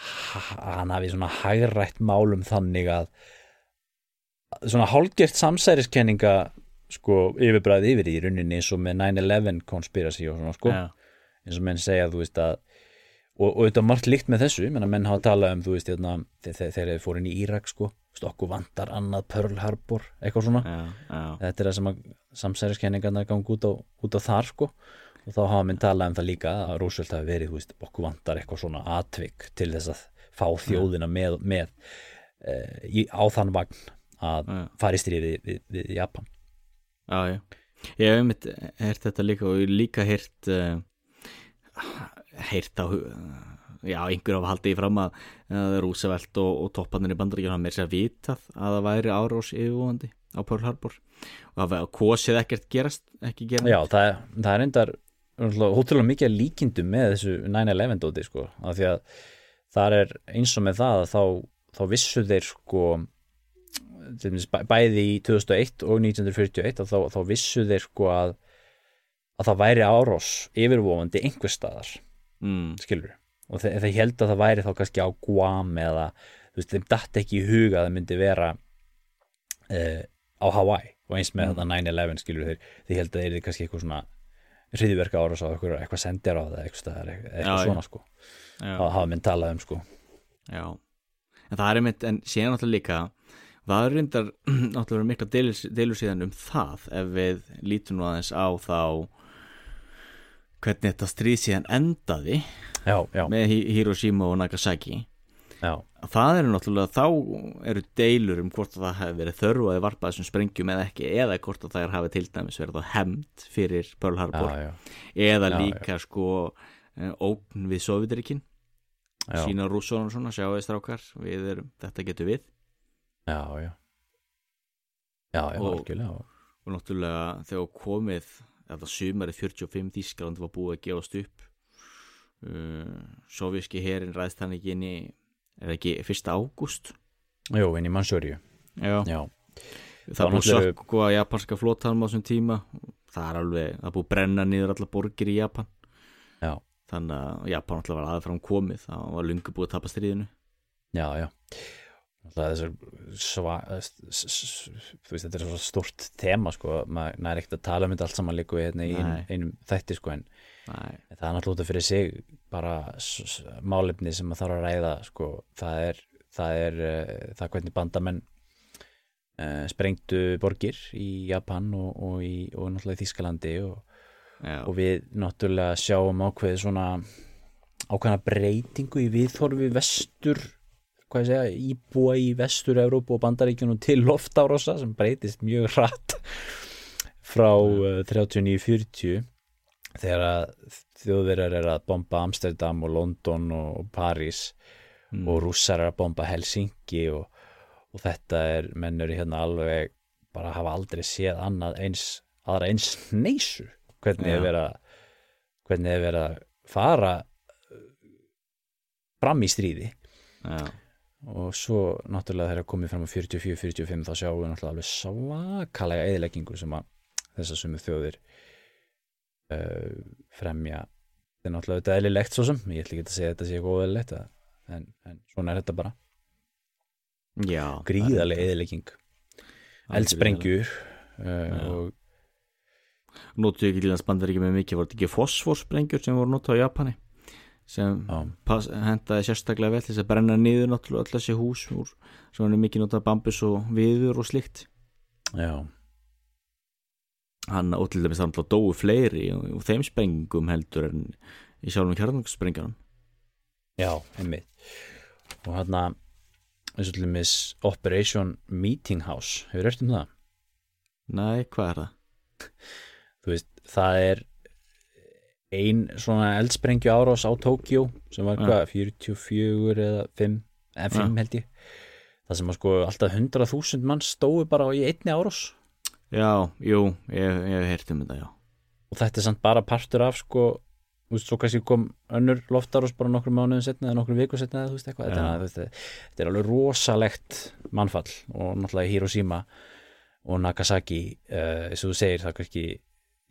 hann hafi svona hagrætt málum þannig að svona hálgert samsæriskenninga sko yfirbræði yfir í rauninni eins og með 9-11 conspiracy og svona sko. Já. eins og menn segja þú veist að og, og þetta er margt líkt með þessu menn, menn hafa talað um þú veist hérna, þegar, þeir fóru inn í Írak sko. Okkur vantar annað Pearl Harbor eitthvað svona. Já, já, þetta er það sem að samsæriskenningarna gangi út á, út á þar sko og þá hafa minn talað um það líka að Roosevelt hafi verið, þú veist, okkur vantar eitthvað svona atvik til þess að fá þjóðina með, með e, í, á þann vagn að Já. fara í stríði við, við, við Japan já, já. Ég hef einmitt heyrt þetta líka og ég líka heyrt uh, heyrt á já, einhver hafa haldið í fram að, að Rúsevelt og, og topparnir í bandaríkjum hafa meira sér vitað að það væri árós yfirvóðandi á Pearl Harbor og að kosið ekkert gerast ekki gera Já, það, það er endar hóttulega mikið líkindum með þessu 9-11 dóti sko, af því að þar er eins og með það að þá, þá vissu þeir sko bæði í 2001 og 1941 að þá, þá vissu þeir sko að að það væri árás yfirvofandi einhver staðar mm, skilur og þeir, þeir held að það væri þá kannski á Guam eða veist, þeim datt ekki í huga að það myndi vera uh, á Hawaii. Og eins með þetta 9-11 skilur þeir, þeir held að þeir eru kannski eitthvað svona hriðverka árás á eitthvað, sendir á það eitthvað, eitthvað Já, svona sko. Já, það hafa minn talað um sko. Já. En það er einmitt, en síðan náttúrulega líka það er reyndar náttúrulega mikla deilur, síðan um það ef við lítum nú aðeins á þá hvernig þetta stríð síðan endaði já, já, með Hi- Hiroshima og Nagasaki já, það eru náttúrulega, þá eru deilur um hvort að það hefði verið þörfu að varpa þessum sprengjum eða ekki, eða hvort að það hafi til dæmis verið á hemd fyrir Pearl Harbor. Já, eða Já, líka sko eh, ógn við Sovjetrikin já, sína rússónum svona, sjáu þið strákar við erum, þetta getur við. Já, já. Já, já, Og- algjörlega. og- náttúrulega þegar komið þetta sumarið 45 Þískaland var búið að gefast upp. Uh, sovjíski herin ræðst hann ekki inn í er ekki 1. ágúst? Jú, inn í já, það er búið sökku að japanska flótanum á þessum tíma. Það er alveg, það er búið brenna niður alla borgir í Japan. Já, þannig að Japan alltaf var aðfram komið. Það var lungu búið að tapa stríðinu. Já, já. Er sva, veist, þetta er svo stort tema sko, maður næri ekkert að tala um þetta allt saman líku hérna í einum, þætti sko, en Nei, það er náttúrulega fyrir sig bara málefni sem maður þarf að ræða sko, það er það er uh, það hvernig bandamenn uh, sprengtu borgir í Japan og, og, í, og náttúrulega í Þískalandi og, og við náttúrulega sjáum ákveði svona ákveðna breytingu í viðhorfi vestur hvað ég segja, íbúa í vestur Evrópu og bandaríkjunum til loftárosa sem breytist mjög hratt frá uh, 39-40 þegar að þjóðverjar er að bomba Amsterdam og London og, París Mm. og rússar er að bomba Helsinki og, og þetta er mennur hérna alveg bara hafa aldrei séð annað eins aðra eins neysu hvernig er verið að hvernig er verið að fara uh, fram í stríði. Já, og svo náttúrulega þegar komið fram á 44-45 þá sjáum við náttúrulega alveg svakalega eðileggingu sem að þessar sumu þjóðir fremja þetta er náttúrulega þetta eðlilegt svo sem. Ég ætla ekki að segja að þetta sé eitthvað óeðlilegt að- en, en svona er þetta bara. Já gríðarlega eðilegging eldsprengjur uh, og notuðu ekki til þess bandaríkjum með mikið voru ekki fosforsprengjur sem voru notað á Japani sem pass, hendaði sérstaklega vel þess að brenna niður náttúrulega öll þessi hús úr, sem var mikið notað bambus og viður og slikt já, hann og til dæmis þannig að dóu fleiri og, þeim sprengum heldur en í sjálfum kjarnungssprengjunum já, einmitt. Og hérna eins og til dæmis Operation Meeting House hefur reyrt um það? Nei, hvað er það? þú veist, það er ein svona eldsprengju árás á Tókjó sem var Ja. hvað, 44 eða 5 eða 5 held ég. Það sem að sko alltaf 100.000 mann stóðu bara í einni árás Já, jú, ég, ég hef heyrt um þetta, já og þetta er samt bara partur af sko þú veist, svo kannski kom önnur loftárás bara nokkrum mánuðin setna eða nokkrum viku setna eða þú veist eitthvað, þetta, þú veist, þetta er alveg rosalegt mannfall og náttúrulega Hiroshima og Nagasaki uh, eins og þú segir það kannski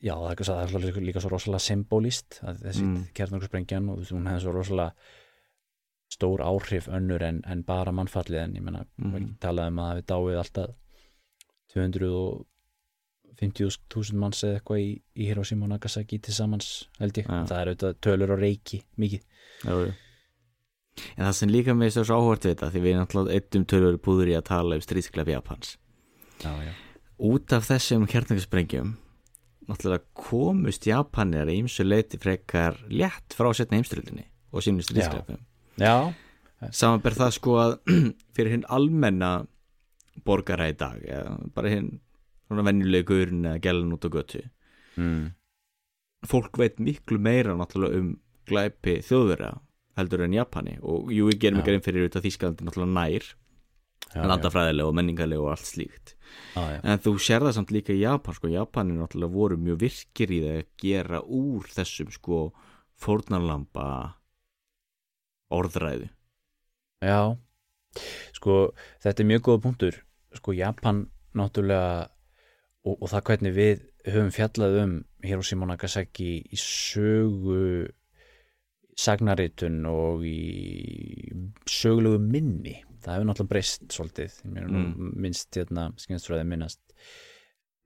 já það kannski- það er líka, líka svo rosalega symbolist að þessi mm. Kjarnarkursprengjan og þú veist, hún hefði svo rosalega stór áhrif önnur en, en bara mannfallið en ég menna, mm. Mhm. talaði um að það við dáið alltaf 250.000 manns eða eitthvað í, í Hiroshima og Nagasaki til samans held ég, Já. það er auðvitað tölur og reiki mikið, Já, jú En það sem líka með þessu áhvert við þetta því við náttúrulega eittum tölur búður í að tala um stríðsklef Japans. Já, já, Út af þessum kjarnungssprengjum náttúrulega komust Japanir að ýmsu leiti frekar létt frá setna heimstyrildinni og sínum stríðsklefum já, Samanber það sko að fyrir hinn almenna borgara í dag bara hinn svona venjulegu gaurin eða gælan út á götu. Mm. fólk veit miklu meira náttúrulega um glæpi þjóðverja heldur en Japani. Og jú, ég gerum Já. ekki einn fyrir þetta Þískalandi náttúrulega nær já, landafræðilega og menningarlega og allt slíkt. Já, já, en þú sér það samt líka í Japan sko, Japani náttúrulega voru mjög virkir í það að gera úr þessum sko fórnarlamba orðræðu. Já. Sko þetta er mjög góða punktur. Sko Japan náttúrulega og, og það hvernig við höfum fjallað um Hiroshima og Nagasaki í sögu sagnaritun og í sögulegu minni. Það hefur náttúrulega breyst svolítið. Mm. minnst hérna skynstfræði minnast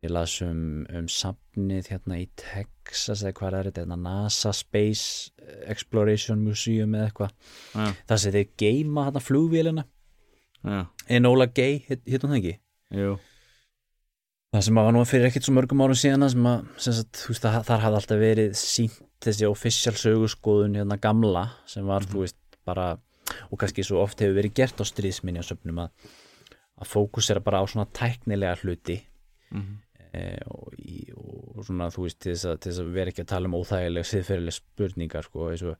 ég las um, um safnið hérna í Texas eða hvað er þetta, hérna NASA Space Exploration Museum eða eitthvað. Já, það sem þeir geima hérna flugvélina. Já, Enola Gay, hitt hún það ekki? Jú það sem var nú fyrir ekkert svo mörgum árum síðan sem að, sem sagt, veist, að þar hafði alltaf verið sínt þessi official sögurskoðun hérna gamla sem var, þú veist, bara og kannski svo oft hefur verið gert á stríðsminjasöfnum að, að fókusera bara á svona tæknilega hluti Mhm. e, og, í, og svona, þú veist, til þess, að, til þess að vera ekki að tala um óþægilega siðferðilega spurningar, sko, og þú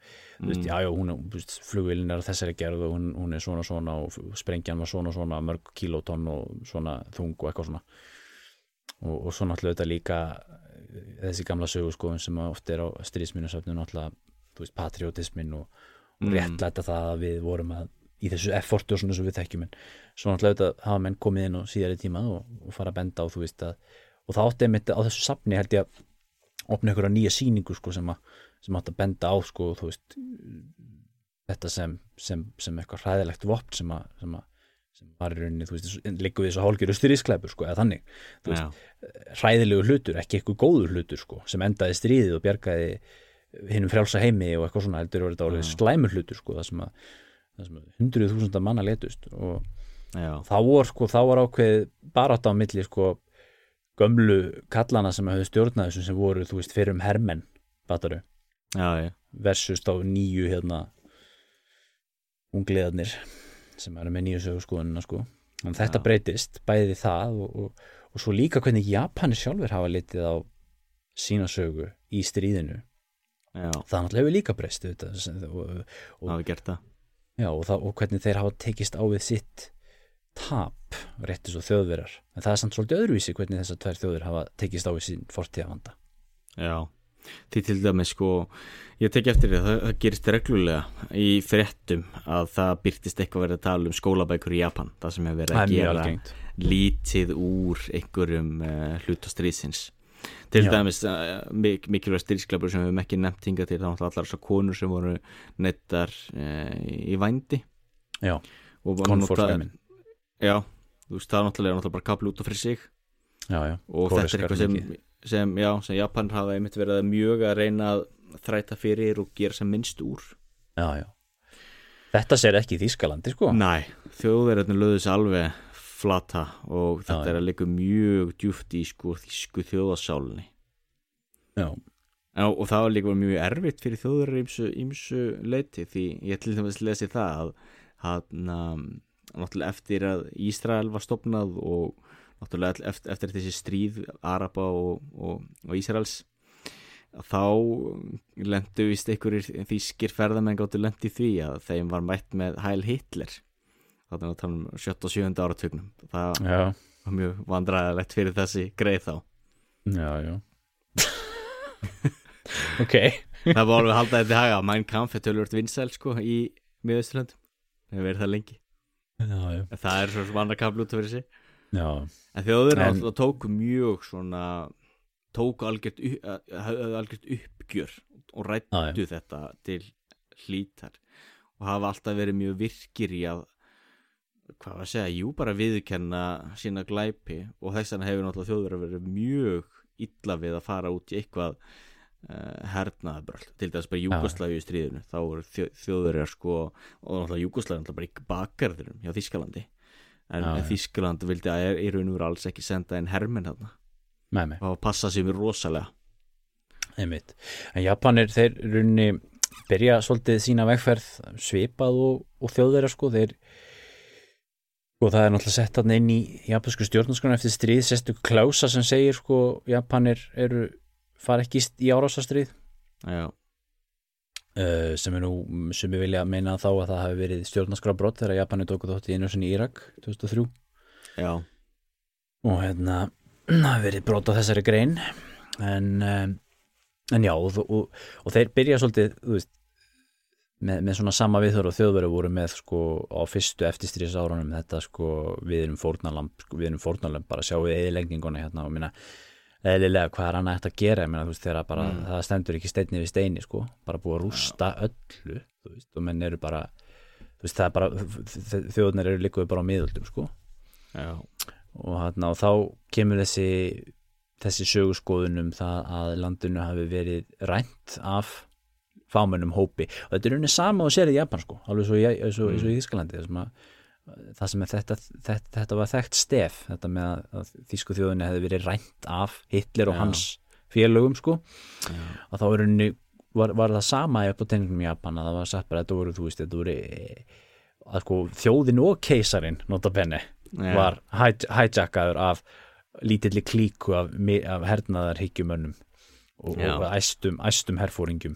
veist, já, já, hún er, flugvélin er þessari gerð og hún, hún er svona svona og sprengjan var svona svona mörg kilótonn og svona þung og eitthvað svona og, og svo náttúrulega þetta líka eh, þessi gamla sögurskoðun sem að oft er á stríðsminjasöfnum náttúrulega, þú veist, patriotismin og, og Mm. réttlæta það að við vorum að í þessu effortu og svona sem við þekkjum en svo náttúrulega þetta hafa menn komið inn á síðari tíma og, og fara að benda á þú veist að og það átti einmitt á þessu safni held ég að opna ykkur nýja sýningu sko sem, að, sem átti að benda á sko þú veist þetta sem, sem, sem eitthvað hræðilegt vopn sem að, sem að sem var í rauninni, þú veist, líka við þessu hálgiru stríðsklæpur, sko, eða þannig veist, hræðilegu hlutur, ekki eitthvað góður hlutur, sko, sem endaði stríðið og bjargaði hinnum frjálsa heimi og eitthvað svona heldur voru þetta alveg slæmur hlutur, sko, það sem að, að hundruð þúsunda manna letust og já, þá var, sko, þá var ákveð barátt á milli, sko, gömlu kallana sem höfðu stjórnað þessum sem voru, þú veist, fyrir um hermenn, bataru, versus þá nýju, hérna, ungliðarnir sem eru með nýju sögurskoðunina sko. En þetta Já. breytist, bæði það og, og, og svo líka hvernig Japanir sjálfur hafa litið á sína sögu í stríðinu. Já, það náttúrulega hefur líka breyst og, og, það við gert það. Já, og, það, og hvernig þeir hafa tekist á við sitt tap réttis og þjóðverar en það er samt svolítið öðruvísi hvernig þessar tvær þjóður hafa tekist á við sín fortíðavanda Já, því til dæmis sko, ég tek eftir því að það, það gerist reglulega í fréttum að það byrtist eitthvað verið að tala um skólabækur í Japan, það sem hefur verið að er gera algengt. lítið úr einhverjum uh, hlutastriðsins til Já. dæmis uh, mik mikilvæg stríðsklapur sem við höfum ekki nefnt hinga til þá náttúrulega allar þessar konur sem voru nettar uh, í vændi. Já, konfórskæmin já, þú veist það er náttúrulega, bara kaplu út af fyrir sig. Já, já, og þetta er eitthvað sem. Sem, já, sem Japan hafa einmitt verið að mjög að reyna að þræta fyrir og gera sem minnst úr. Já, já. Þetta sér ekki í Þýskalandi sko. Næ, þjóðverðarnir löðu þessi alveg flata og þetta Já, er að leika mjög djúft í sko þýsku þjóðasálinni já, og það var líka mjög erfitt fyrir þjóðverðar ímsu, leiti því ég til dæmis lesi það að hann náttúrulega eftir að Ísrael var stopnað og náttúrulega eftir, eftir þessi stríð Araba og, og, og Ísraels að þá lendu vist einhverjir þýskir ferðamenn gáttu lendi því að þeim var mætt með Heil Hitler. Þannig að tala um 7. og 7. áratugnum. Það já, var mjög vandræðilegt fyrir þessi greið þá. Já, já. ok. Það var alveg haldið þetta haga. Mein Kampf er tölvört vinsæl sko í miðausturlöndum. Það hefur verið það lengi. Já, já, það er svo sem annar kapl út af fyrir sig já, en þjóður En- alltaf tóku mjög svona tóku algjört, höfðu algjört uppgjör og rættu þetta til hlítar og hafa alltaf verið mjög virkir í að hvað var að segja, jú bara viðkenna sína glæpi og þess vegna hefur náttúrulega þjóður að verið mjög illa við að fara út í eitthvað uh, hernaðabröld, til dæmis bara Júgoslavi í stríðinu, þá voru þjó, þjóður sko, og náttúrulega Júgoslavi náttúrulega bara í bakgarðurum hjá Þískalandi en, Já. Þískaland vildi að í raun og veru alls ekki senda einn herminn þarna. Og passa sig mér rosalega. Einmitt. En Japanir, þeir runni byrja svolítið sína vegferð svipað og, og þjóðverja sko. Þeir og það er náttúrulega sett inn í japansku stjórnarskona eftir stríð, sestu klása sem segir sko, Japanir eru fara ekki í- í árásastrið já, uh, sem er nú sem ég vilja meina þá að það hafi verið stjórnarskrafbrott þegar Japani tóku þótt í sinni í Irak 2003 já, og hérna hafi verið brot á þessari grein. En, um, en já og, og, og þeir byrja svolítið veist með, með svona sama viðhör og þjóðverið voru með sko á fyrstu eftirstríðs árunum þetta sko við erum fórnalamb sko, við erum fórnalamb bara sjá við eðilengninguna hérna og minna eðlilega hvað er eftir að gera ég meina veist bara Mm. það stendur ekki steinni við steini sko bara búið að rústa öllu þú veist og menn eru bara veist er bara þjóðunar eru líkuð bara á miðöldum sko. Já, og, hérna, og þá kemur þessi þessi sögurskoðun um það að landinu hafi verið rænt af fámennum hópi. Og þetta er unni sama og sér í Japan sko alveg svo, í- og, eins og í Þískalandi það sem, að, það sem er þetta, þetta, þetta var þekkt stef þetta með að, Þísku þjóðinni hefði verið rænt af Hitler og Já. hans félögum sko já, og þá unni var, var það sama upp á tenningum í Japan að það var sagt bara þetta voru, veist, þetta voru eh, sko þjóðin og keisarin nota benni já, var hij- hijackaður af lítilli klíku af, af hernaðarhyggjumönnum og, Já. og æstum, æstum herfóringum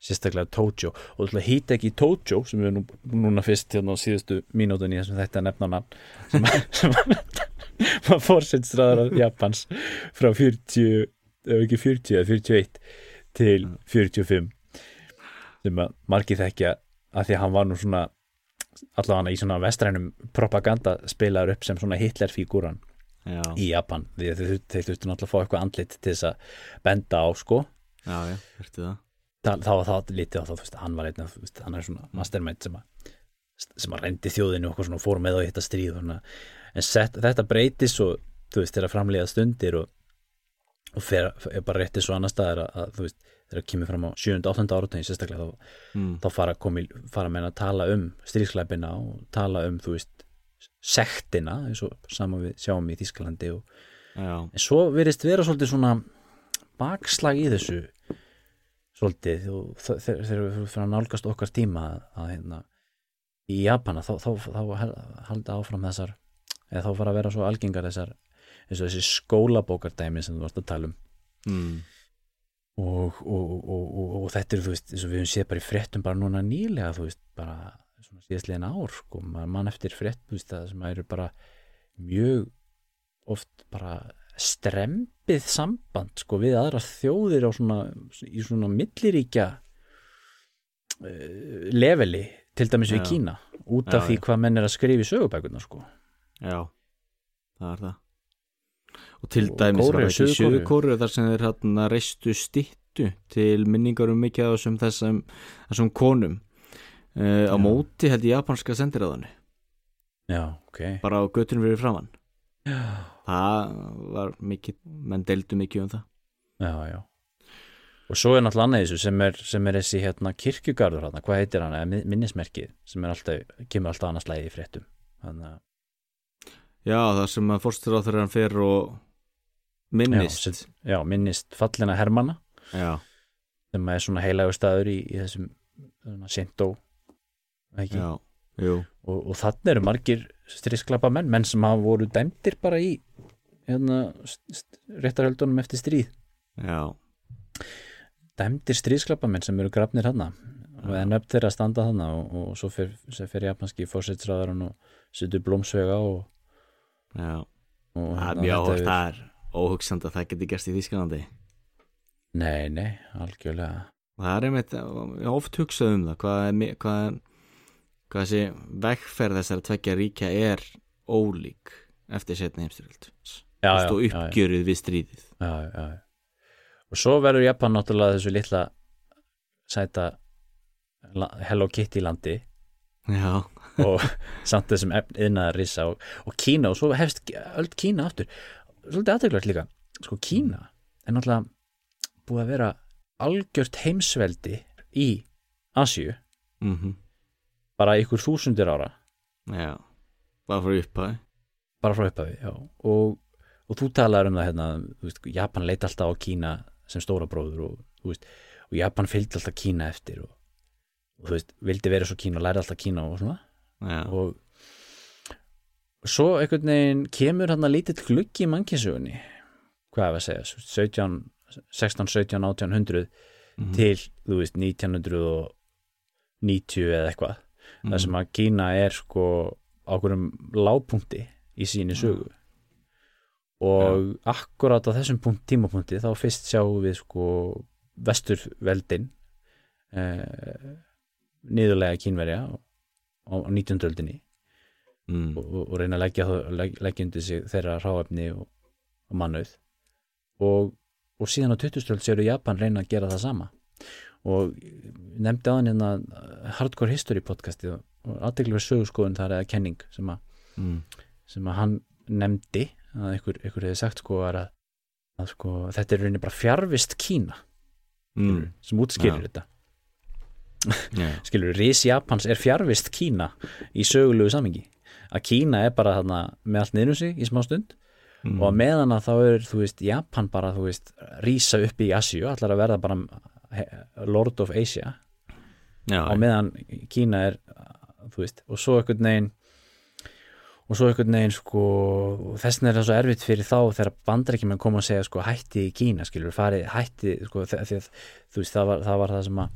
sérstaklega Tojo og það hýta ekki Tojo sem við nú, núna fyrst hérna á síðustu mínútunni þessum þetta nefnana sem, sem var fórsetstræðar Japans frá 40 ef ekki 40 eða 41 til 45 sem að margir þekkja að því að hann var nú svona allavega í svona vestrænum propaganda spilaður upp sem svona Hitler-fígúran já, í Japan. Því að þeir, þurftu náttúrulega að fá eitthvað andlit til þess að benda á sko. Já, já, hörtu það Þa- þá var það lítið á það, þú veist, hann var einn af, hann er svona mastermind sem að sem að reyndi þjóðinu og svona fór með á þetta stríð svona. en set, þetta breytis og þú veist, þeirra framlega stundir og, og fer, er bara réttið svo annar staðar að, að þú veist, þeirra kemur fram á 7. og 8. áratögin sérstaklega þá, mm. þá fara, komi, fara menn að tala um stríðsklæpina og tala um, þú veist sektina, eins og saman við sjáum í Þískalandi og en svo verist vera svolítið svona bakslag í þessu svolítið og þe- þegar við fyrir að nálgast okkar tíma að, hérna í Japana þá, þá, þá hel- halda áfram þessar eða þá fara að vera svo algengar þessar eins og þessi skólabókardæmi sem þú varst að tala um mm. og, og, og, og, og þetta er þú veist eins og við höfum séð bara í fréttum bara núna nýlega þú veist bara svona síðastlegin ár sko, mann eftir frétt þú veist það sem eru bara mjög oft bara strempið samband sko við aðra þjóðir svona í svona milliríkja uh, leveli til dæmis við Já. Kína út af Já, því já. hvað menn er að skrifa í sögubækurnar sko. Já, það er það. Og til Og dæmis var það ekki. Suðurkóru þar sem þeir hérna reistu stittu til minningar um mikið þessum þessum, þessum konum. Uh, á móti held í japanska sendiræðanu já, ok. Bara á göttunum fyrir framann já, það var mikið, menn deildu mikið um það. Já, já. Og svo er náttúrulega annað þessu sem er, sem er þessi hérna kirkjugarður hérna, hvað heitir hann, eða mi- minnismerkið sem alltaf, kemur alltaf annars lægi í fréttum. Þannig já, það sem að fórstur á þegar hann fer og minnist. Já, sem- já, minnist fallina Hermanna. Já, sem er svona heilagur staður í, í þessum jú. Og, og þannig eru margir strísklappa menn, menn sem hafa voru dæmdir bara í hérna, réttarhöldunum eftir stríð. Já, dæmdir stríðsklappamenn sem eru grafnir hana og en upp þeirra að standa hana og, og svo fer, fer japanski fórsætsræðarinn og setur blómsvega og, já. og það er hérna, mjög er- það er óhugsand að það geti gerst í Þísklandi Nei, nei, algjörlega. Og það er einmitt, ég hef oft hugsað um það. Hvað, er hvað, er- hvað þessi vegferð þessara tveggja ríkja er ólík eftir setna heimstyrjöld já, og já, já, uppgjörið við stríðið. Já, já, já. og svo verður Japan náttúrulega þessu litla sæta Hello Kitty landi. Já, og samt þessum yðnaðar risa og, og Kína og svo hefst öll Kína aftur. Svolítið aðteglast líka. Sko Kína er náttúrulega búið að vera algjört heimsveldi í Asíu. Mm bara ykkur þúsundir ára. Já bara fyrir upphæði bara frá upphafi já. og, og þú talar um það hérna, veist, Japan leit alltaf á Kína sem stóra bróður og, veist, og Japan fylgdi alltaf Kína eftir og, og þú veist, vildi vera svo Kína og læri alltaf Kína og svona. Já, og svo einhvern veginn kemur hann að lítill gluggi í mannkynsugunni hvað er að segja 17, 16, 17, 1800 Mhm. til, þú veist, 1990 eða eitthvað Mhm. þar sem að Kína er sko ákveðum lágpunkti í síni sögu og akkurat á þessum punkt, tímapunkti þá fyrst sjáum við sko vesturveldin eh, niðurlega kínverja á, á 19. öldinni mm. og, og, reyna að leggja, leggja undir sig þeirra ráefni og, og mannauð og, og síðan á 20. öld séru Japan reyna að gera það sama og nefndi á hann hérna Hardcore History podcasti og, aðteklega sögurskoðun þar eða kenning sem að Mm. sem að hann nefndi að ykkur, ykkur hefði sagt sko að, að sko, þetta er rauninni bara fjarvist Kína Mm. sem útskýrir Já. þetta Yeah. skilur, Rís Japans er fjarvist Kína í sögulegu samingi að Kína er bara þarna með allt niður um sig í smá stund Mm. og meðan að þá er, þú veist, Japan bara, þú veist, rísa upp í Asíu allar að verða bara Lord of Asia. Já, og meðan Kína er þú veist, og svo einhvern veginn og svo einhvern veginn sko þess vegna er það svo erfitt fyrir þá þegar bandarækjumenn koma að segja sko hætti í Kína skilur, farið, hætti sko því að þú veist, það var það, var það sem að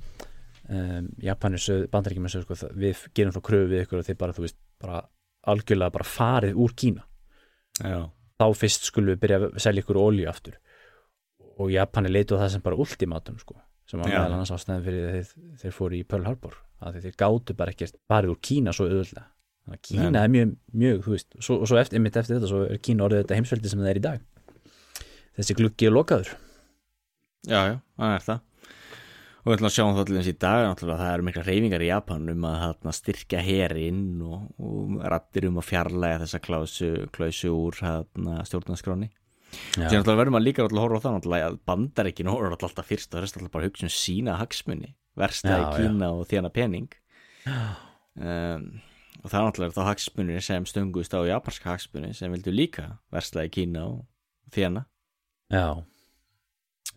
um, Japanir sögðu, bandarækjumenn sögðu sko, það- við gerum þá kröfu við ykkur og þið bara, þú veist, bara algjörlega bara farið úr Kína. Já. þá fyrst skulum við byrja að selja ykkur olíu aftur. Og Japani leitu á það sem bara ultimátum sko, sem var meðal annars ástæðan fyrir þeir, þeir fóru í Pearl Harbor að þeir gátu bara ekkert farið úr Kína svo að Kína Nei. er mjög, mjög þú veist, svo, og svo eftir, einmitt eftir þetta svo er Kína orðið þetta heimsveldi sem það er í dag. Þessi gluggi er lokaður. Já, já, það er það. Og við ætlum að sjá um það til þess í dag náttúrulega það eru mikla reyfingar í Japan um að þarna, styrkja herinn og, og rattir um að fjarlæga þessa klausu, klausu úr stjórnarskráni Já. Sér náttúrulega verðum að líka að horfa á það að bandaríkin horfa náttúrulega alltaf fyrst og er alltaf bara að hugsa um sína hagsmunni versta í Já, já. Kína og þjána pening. Um, og það er náttúrulega þá hagsmunni sem stöngust á japanska hagsmunni sem vildu líka versta í Kína og þjána Já,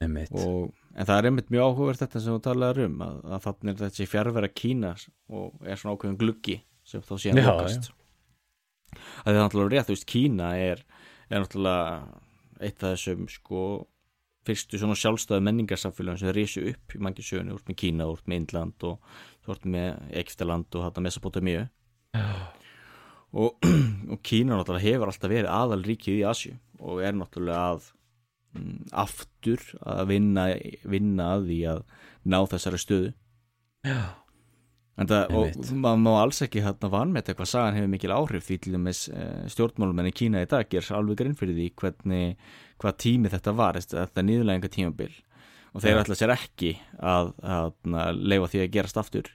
einmitt. Og, en það er einmitt mjög áhugavert þetta sem þú talaður um að, að þannig er þessi fjárvera Kína og er svona ákveðin gluggi sem þá síðan Já, lokast. að það er náttúrulega rétt, þú veist, Kína er, er náttúrulega eitt af þessum sko fyrstu svona sjálfstæðu menningarsamfélagum sem risu upp í mangi sögunu, úr með Kína, úr með Indland og ert með Egiptaland og þetta Mesopotamíu. Og, og Kína náttúrulega hefur alltaf verið aðalríkið í Asju og er náttúrulega að mm, aftur að vinna, vinna að því að ná þessari stöðu. Já, En það, og maður má alls ekki hérna vanmeta hvað sagan hefur mikil áhrif því til dæmis uh, stjórnmálumenn í Kína í dag ger alveg grinn fyrir því hvernig, hvað tími þetta var, þetta, nýðulega tímabil og þeir Já. ætla sér ekki að, að, að leifa því að gerast aftur.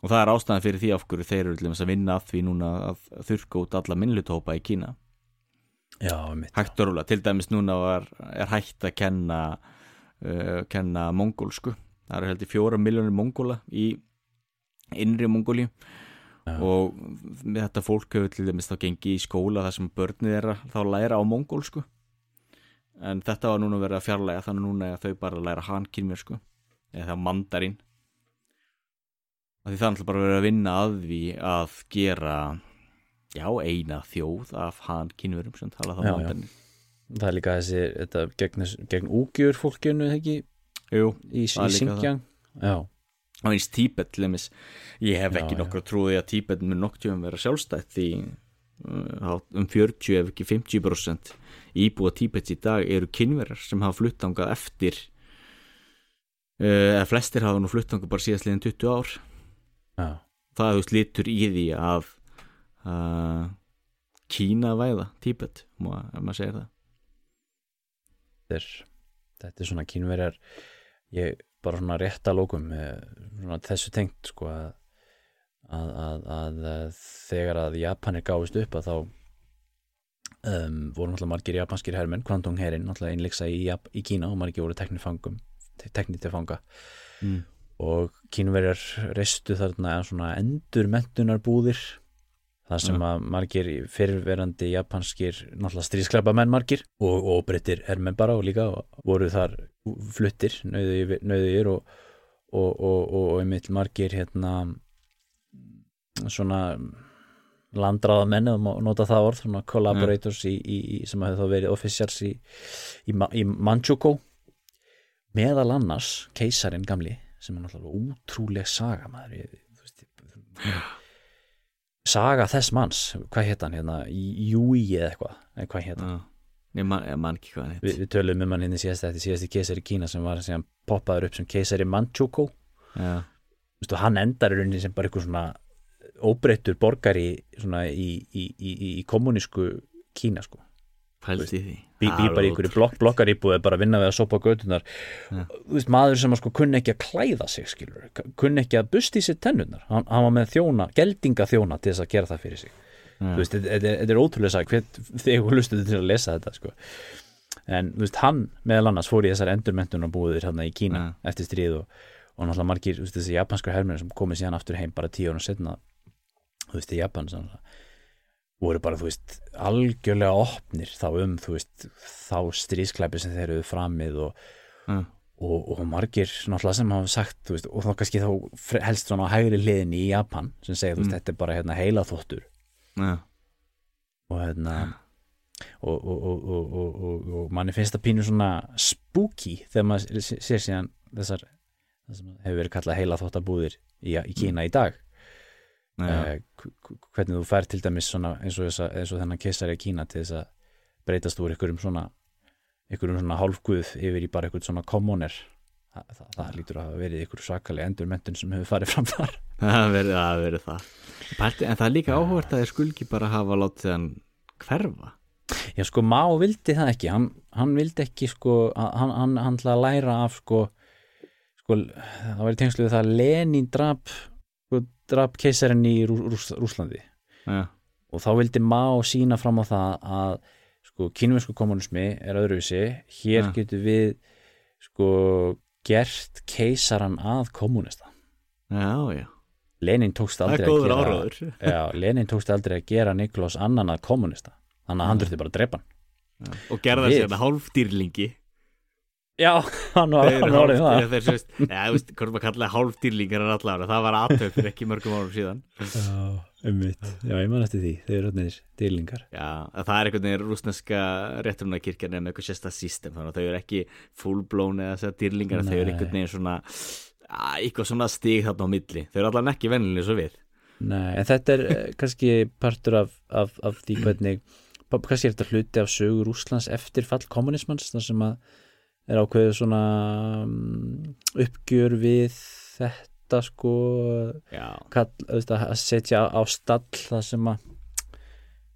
Og það er ástæðan fyrir því af hverju þeir eru til dæmis að vinna að því núna að þurrka út alla minnlutahópa í Kína. Já, einmitt. Hægt og rúlega, til dæmis núna var, er hægt að kenna uh, kenna mongólsku. Það eru heldur fjóra miljónir mongóla í innri Mongóli Já. og þetta fólk hefur til dæmis þá gengið í skóla þar sem börnið er þá læra á mongólsku en þetta var núna verið að fjarlæga þannig núna er þau bara að læra hankynversku eða það mandarín. Og því það alltaf bara verið að vinna að því að gera já, eina þjóð af hankynverum sem tala þá Já, já. Það er líka þessi, þetta gegn, gegn úgjur fólkinu, ekki, Jú, í, Það er líka Xinjiang? Já, á eins Tíbet til dæmis. Ég hef Já, ekki nokkru trúið að Tíbet mun noktjum vera sjálfstætt því uh, um 40 ef ekki 50% íbúa Tíbets í dag eru kynverar sem hafa fluttangað eftir uh, eða flestir hafa nú fluttangað bara síðast liðin 20 ár. Já, það veist litur í því að uh, Kína væða Tíbet, ef maður segir það. Þetta er, þetta er svona kínverjar ég bara svona rétt að lókum eh, þessu tengt sko að, að, að, að, að þegar að Japanir gáðist upp að þá um, voru náttúrulega margir japanskir hermenn, Kvantong herin náttúrulega innleiksa í, í Kína og margir voru teknið til fanga mm. og kínverjar reistu þarna svona endurmentunar búðir þar sem að margir fyrirverandi japanskir náttúrulega stríðsklepa menn margir og, og breytir hermenn bara og líka voru þar fluttir nöðugir og, og, og, og, og einmitt margir hérna svona landraða menn og nota það orð, svona collaborators í, í, í, sem hefur þá verið officials í, í, Ma- í Manchukuo. Meðal annars keisarin gamli sem er náttúrulega útrúleg saga maður ég, þú veist, ég, saga þess manns hvað hétt hann hérna, Júi eða eitthvað hvað hétt hann. Ég man, ég man ekki hvað hann Vi, heit við tölum um hann hérna síðast eftir síðasti keisari Kína sem var síðan poppaður upp sem keisari Manchukuo. Já, Vistu, hann endar í rauninni sem bara eitthvað svona óbreyttur borgari svona í, í, í, í, í kommunísku Kína sko pældi því. býr er bara í blokk, blokkaríbúið bara að vinna við að sopa götunar Ja. veist, maður sem sko kunni ekki að klæða sig skilur, kunni ekki að busti sér tennunar hann, hann var með þjóna, geldinga þjóna til þess að gera það fyrir sig. Þetta þetta- þetta er ótrúlega sag þegar þú lustuðu til að lesa þetta sko. en veist, hann meðal annars fór í þessar endurmentunarbúðir hérna í Kína Ja. eftir stríð og, og náttúrulega margir, veist, þessi japanskar hermir sem komið síðan aftur heim bara tíu árum setna þú veist, í Japan sem, voru bara, þú veist, algjörlega opnir þá um, þú veist, þá stríðsklæpi sem þeir eru framið og, Já. og, og margir náttúrulega sem hafa sagt, þú veist, og þá kannski þá helst svona hægri liðin í Japan sem segja, þú veist, Mm. þetta er bara hérna heila þóttur Já, og hérna og, og, og, og, og, og, og manni finnst það pínu svona spooky þegar maður sé- sér síðan þessar það sem hefur verið kallað heila þóttabúðir í, í Kína í dag hvernig þú fær til dæmis svona eins og, þessa, eins og þennan keisari í Kína til þess að breytast úr einhverjum svona einhverjum svona hálfguð yfir í bara einhvern svona kommuner Þa, það, það lítur að hafa verið einhverju svakalega endurmentun sem hefur farið fram þar. Það verið, það verið það. Pældi, En það er líka áhugavert að þeir skulgi bara hafa látið hann hverfa. Já sko Má vildi það ekki. Hann, hann vildi ekki sko að- hann, hann, hann að læra af sko, sko það var í tengslu við það að Lenin drap drap keisarinn í Rú, Rús, Rúslandi Já, og þá vildi Má sína fram á það að sko kínumensku kommunismi er öðruvísi. Hér Ja. getur við sko gert keisaran að kommunista já, já. Lenin tókst aldrei að gera já, Lenin tókst aldrei að gera Niklós annan að kommunista þannig að hann þurfti bara að drepa hann. Og gerða sér þetta hálfdýrlingi já, hann var, Þeir orðið það þeir sést, Já, þú veist, hvort maður kallaði hálfdýrlingar er allavega Það var aðtöf fyrir ekki mörgum árum síðan Já, ummitt. Já, ég man eftir því. Þau eru öllnir dýlingar. Já, að það er einhvern veginn rúsneska réttrunarkirkjan með eitthvað sérsta system þannig að þau eru ekki fullblown eða dýrlingar, þau eru einhvern veginn svona að, eitthvað svona stig þarna á milli þau eru allan ekki vennilega svo við Nei, en þetta er eh, kannski partur af, af, af því hvernig, kannski er er ákveðið svona um, uppgjör við þetta sko, Já, kall, auðvitað, að setja á stall það sem að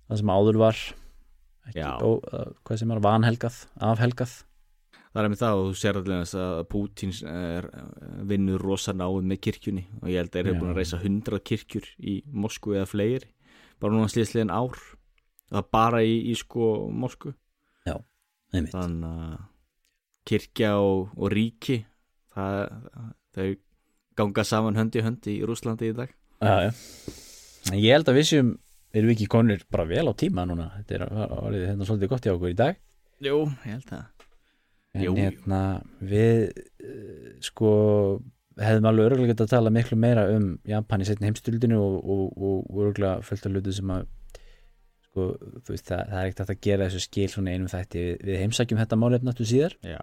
það sem áður var ekki, Já. ó, hvað sem er vanhelgað, afhelgað það er með það og þú sér allir að Putin er, vinnur rosa náið með kirkjunni og ég held að eru Já. búin að reisa hundrað kirkjur í Moskvu eða fleiri bara núna slíðsliðin ár það bara í, í sko Moskvu einmitt. þannig að kirkja og, og ríki. Það, þau ganga saman hönd í hönd í Rúslandi í dag. Já, já. Ég held að við séum, erum við ekki konir bara vel á tíma núna, þetta er orðið hérna svolítið gott hjá okkur í dag? Jú, ég held það. En Jú, hérna við eh, sko hefðum alveg örgulega getað að tala miklu meira um Japan í setni heimstildinu og, og, og örgulega fullt af hlutu sem að sko, veist, það, það er ekkert að gera þessu skil svona einum þætti. Við, við heimsækjum þetta málefn aftur síðar. Já,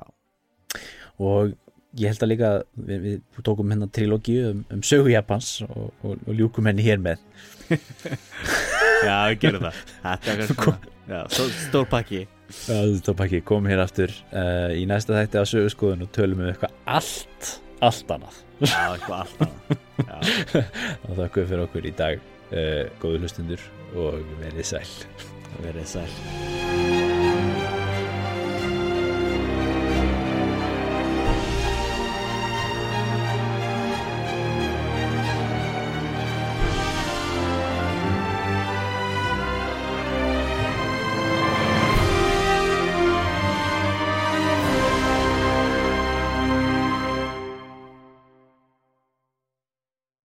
og ég held að líka við, við tókum hérna trilógíu um, um sögu Japans og, og, og ljúkum henni hér með. Já, við gerum það. Þetta er eitthvað stór, pakki. Ekki, komum hér aftur uh, í næsta þætti á sögurskoðun og tölum um eitthvað allt, allt annað. Já, eitthvað alltaf Já, og þakku fyrir okkur í dag uh, góðu hlustundur og verið sæl. Verið sæl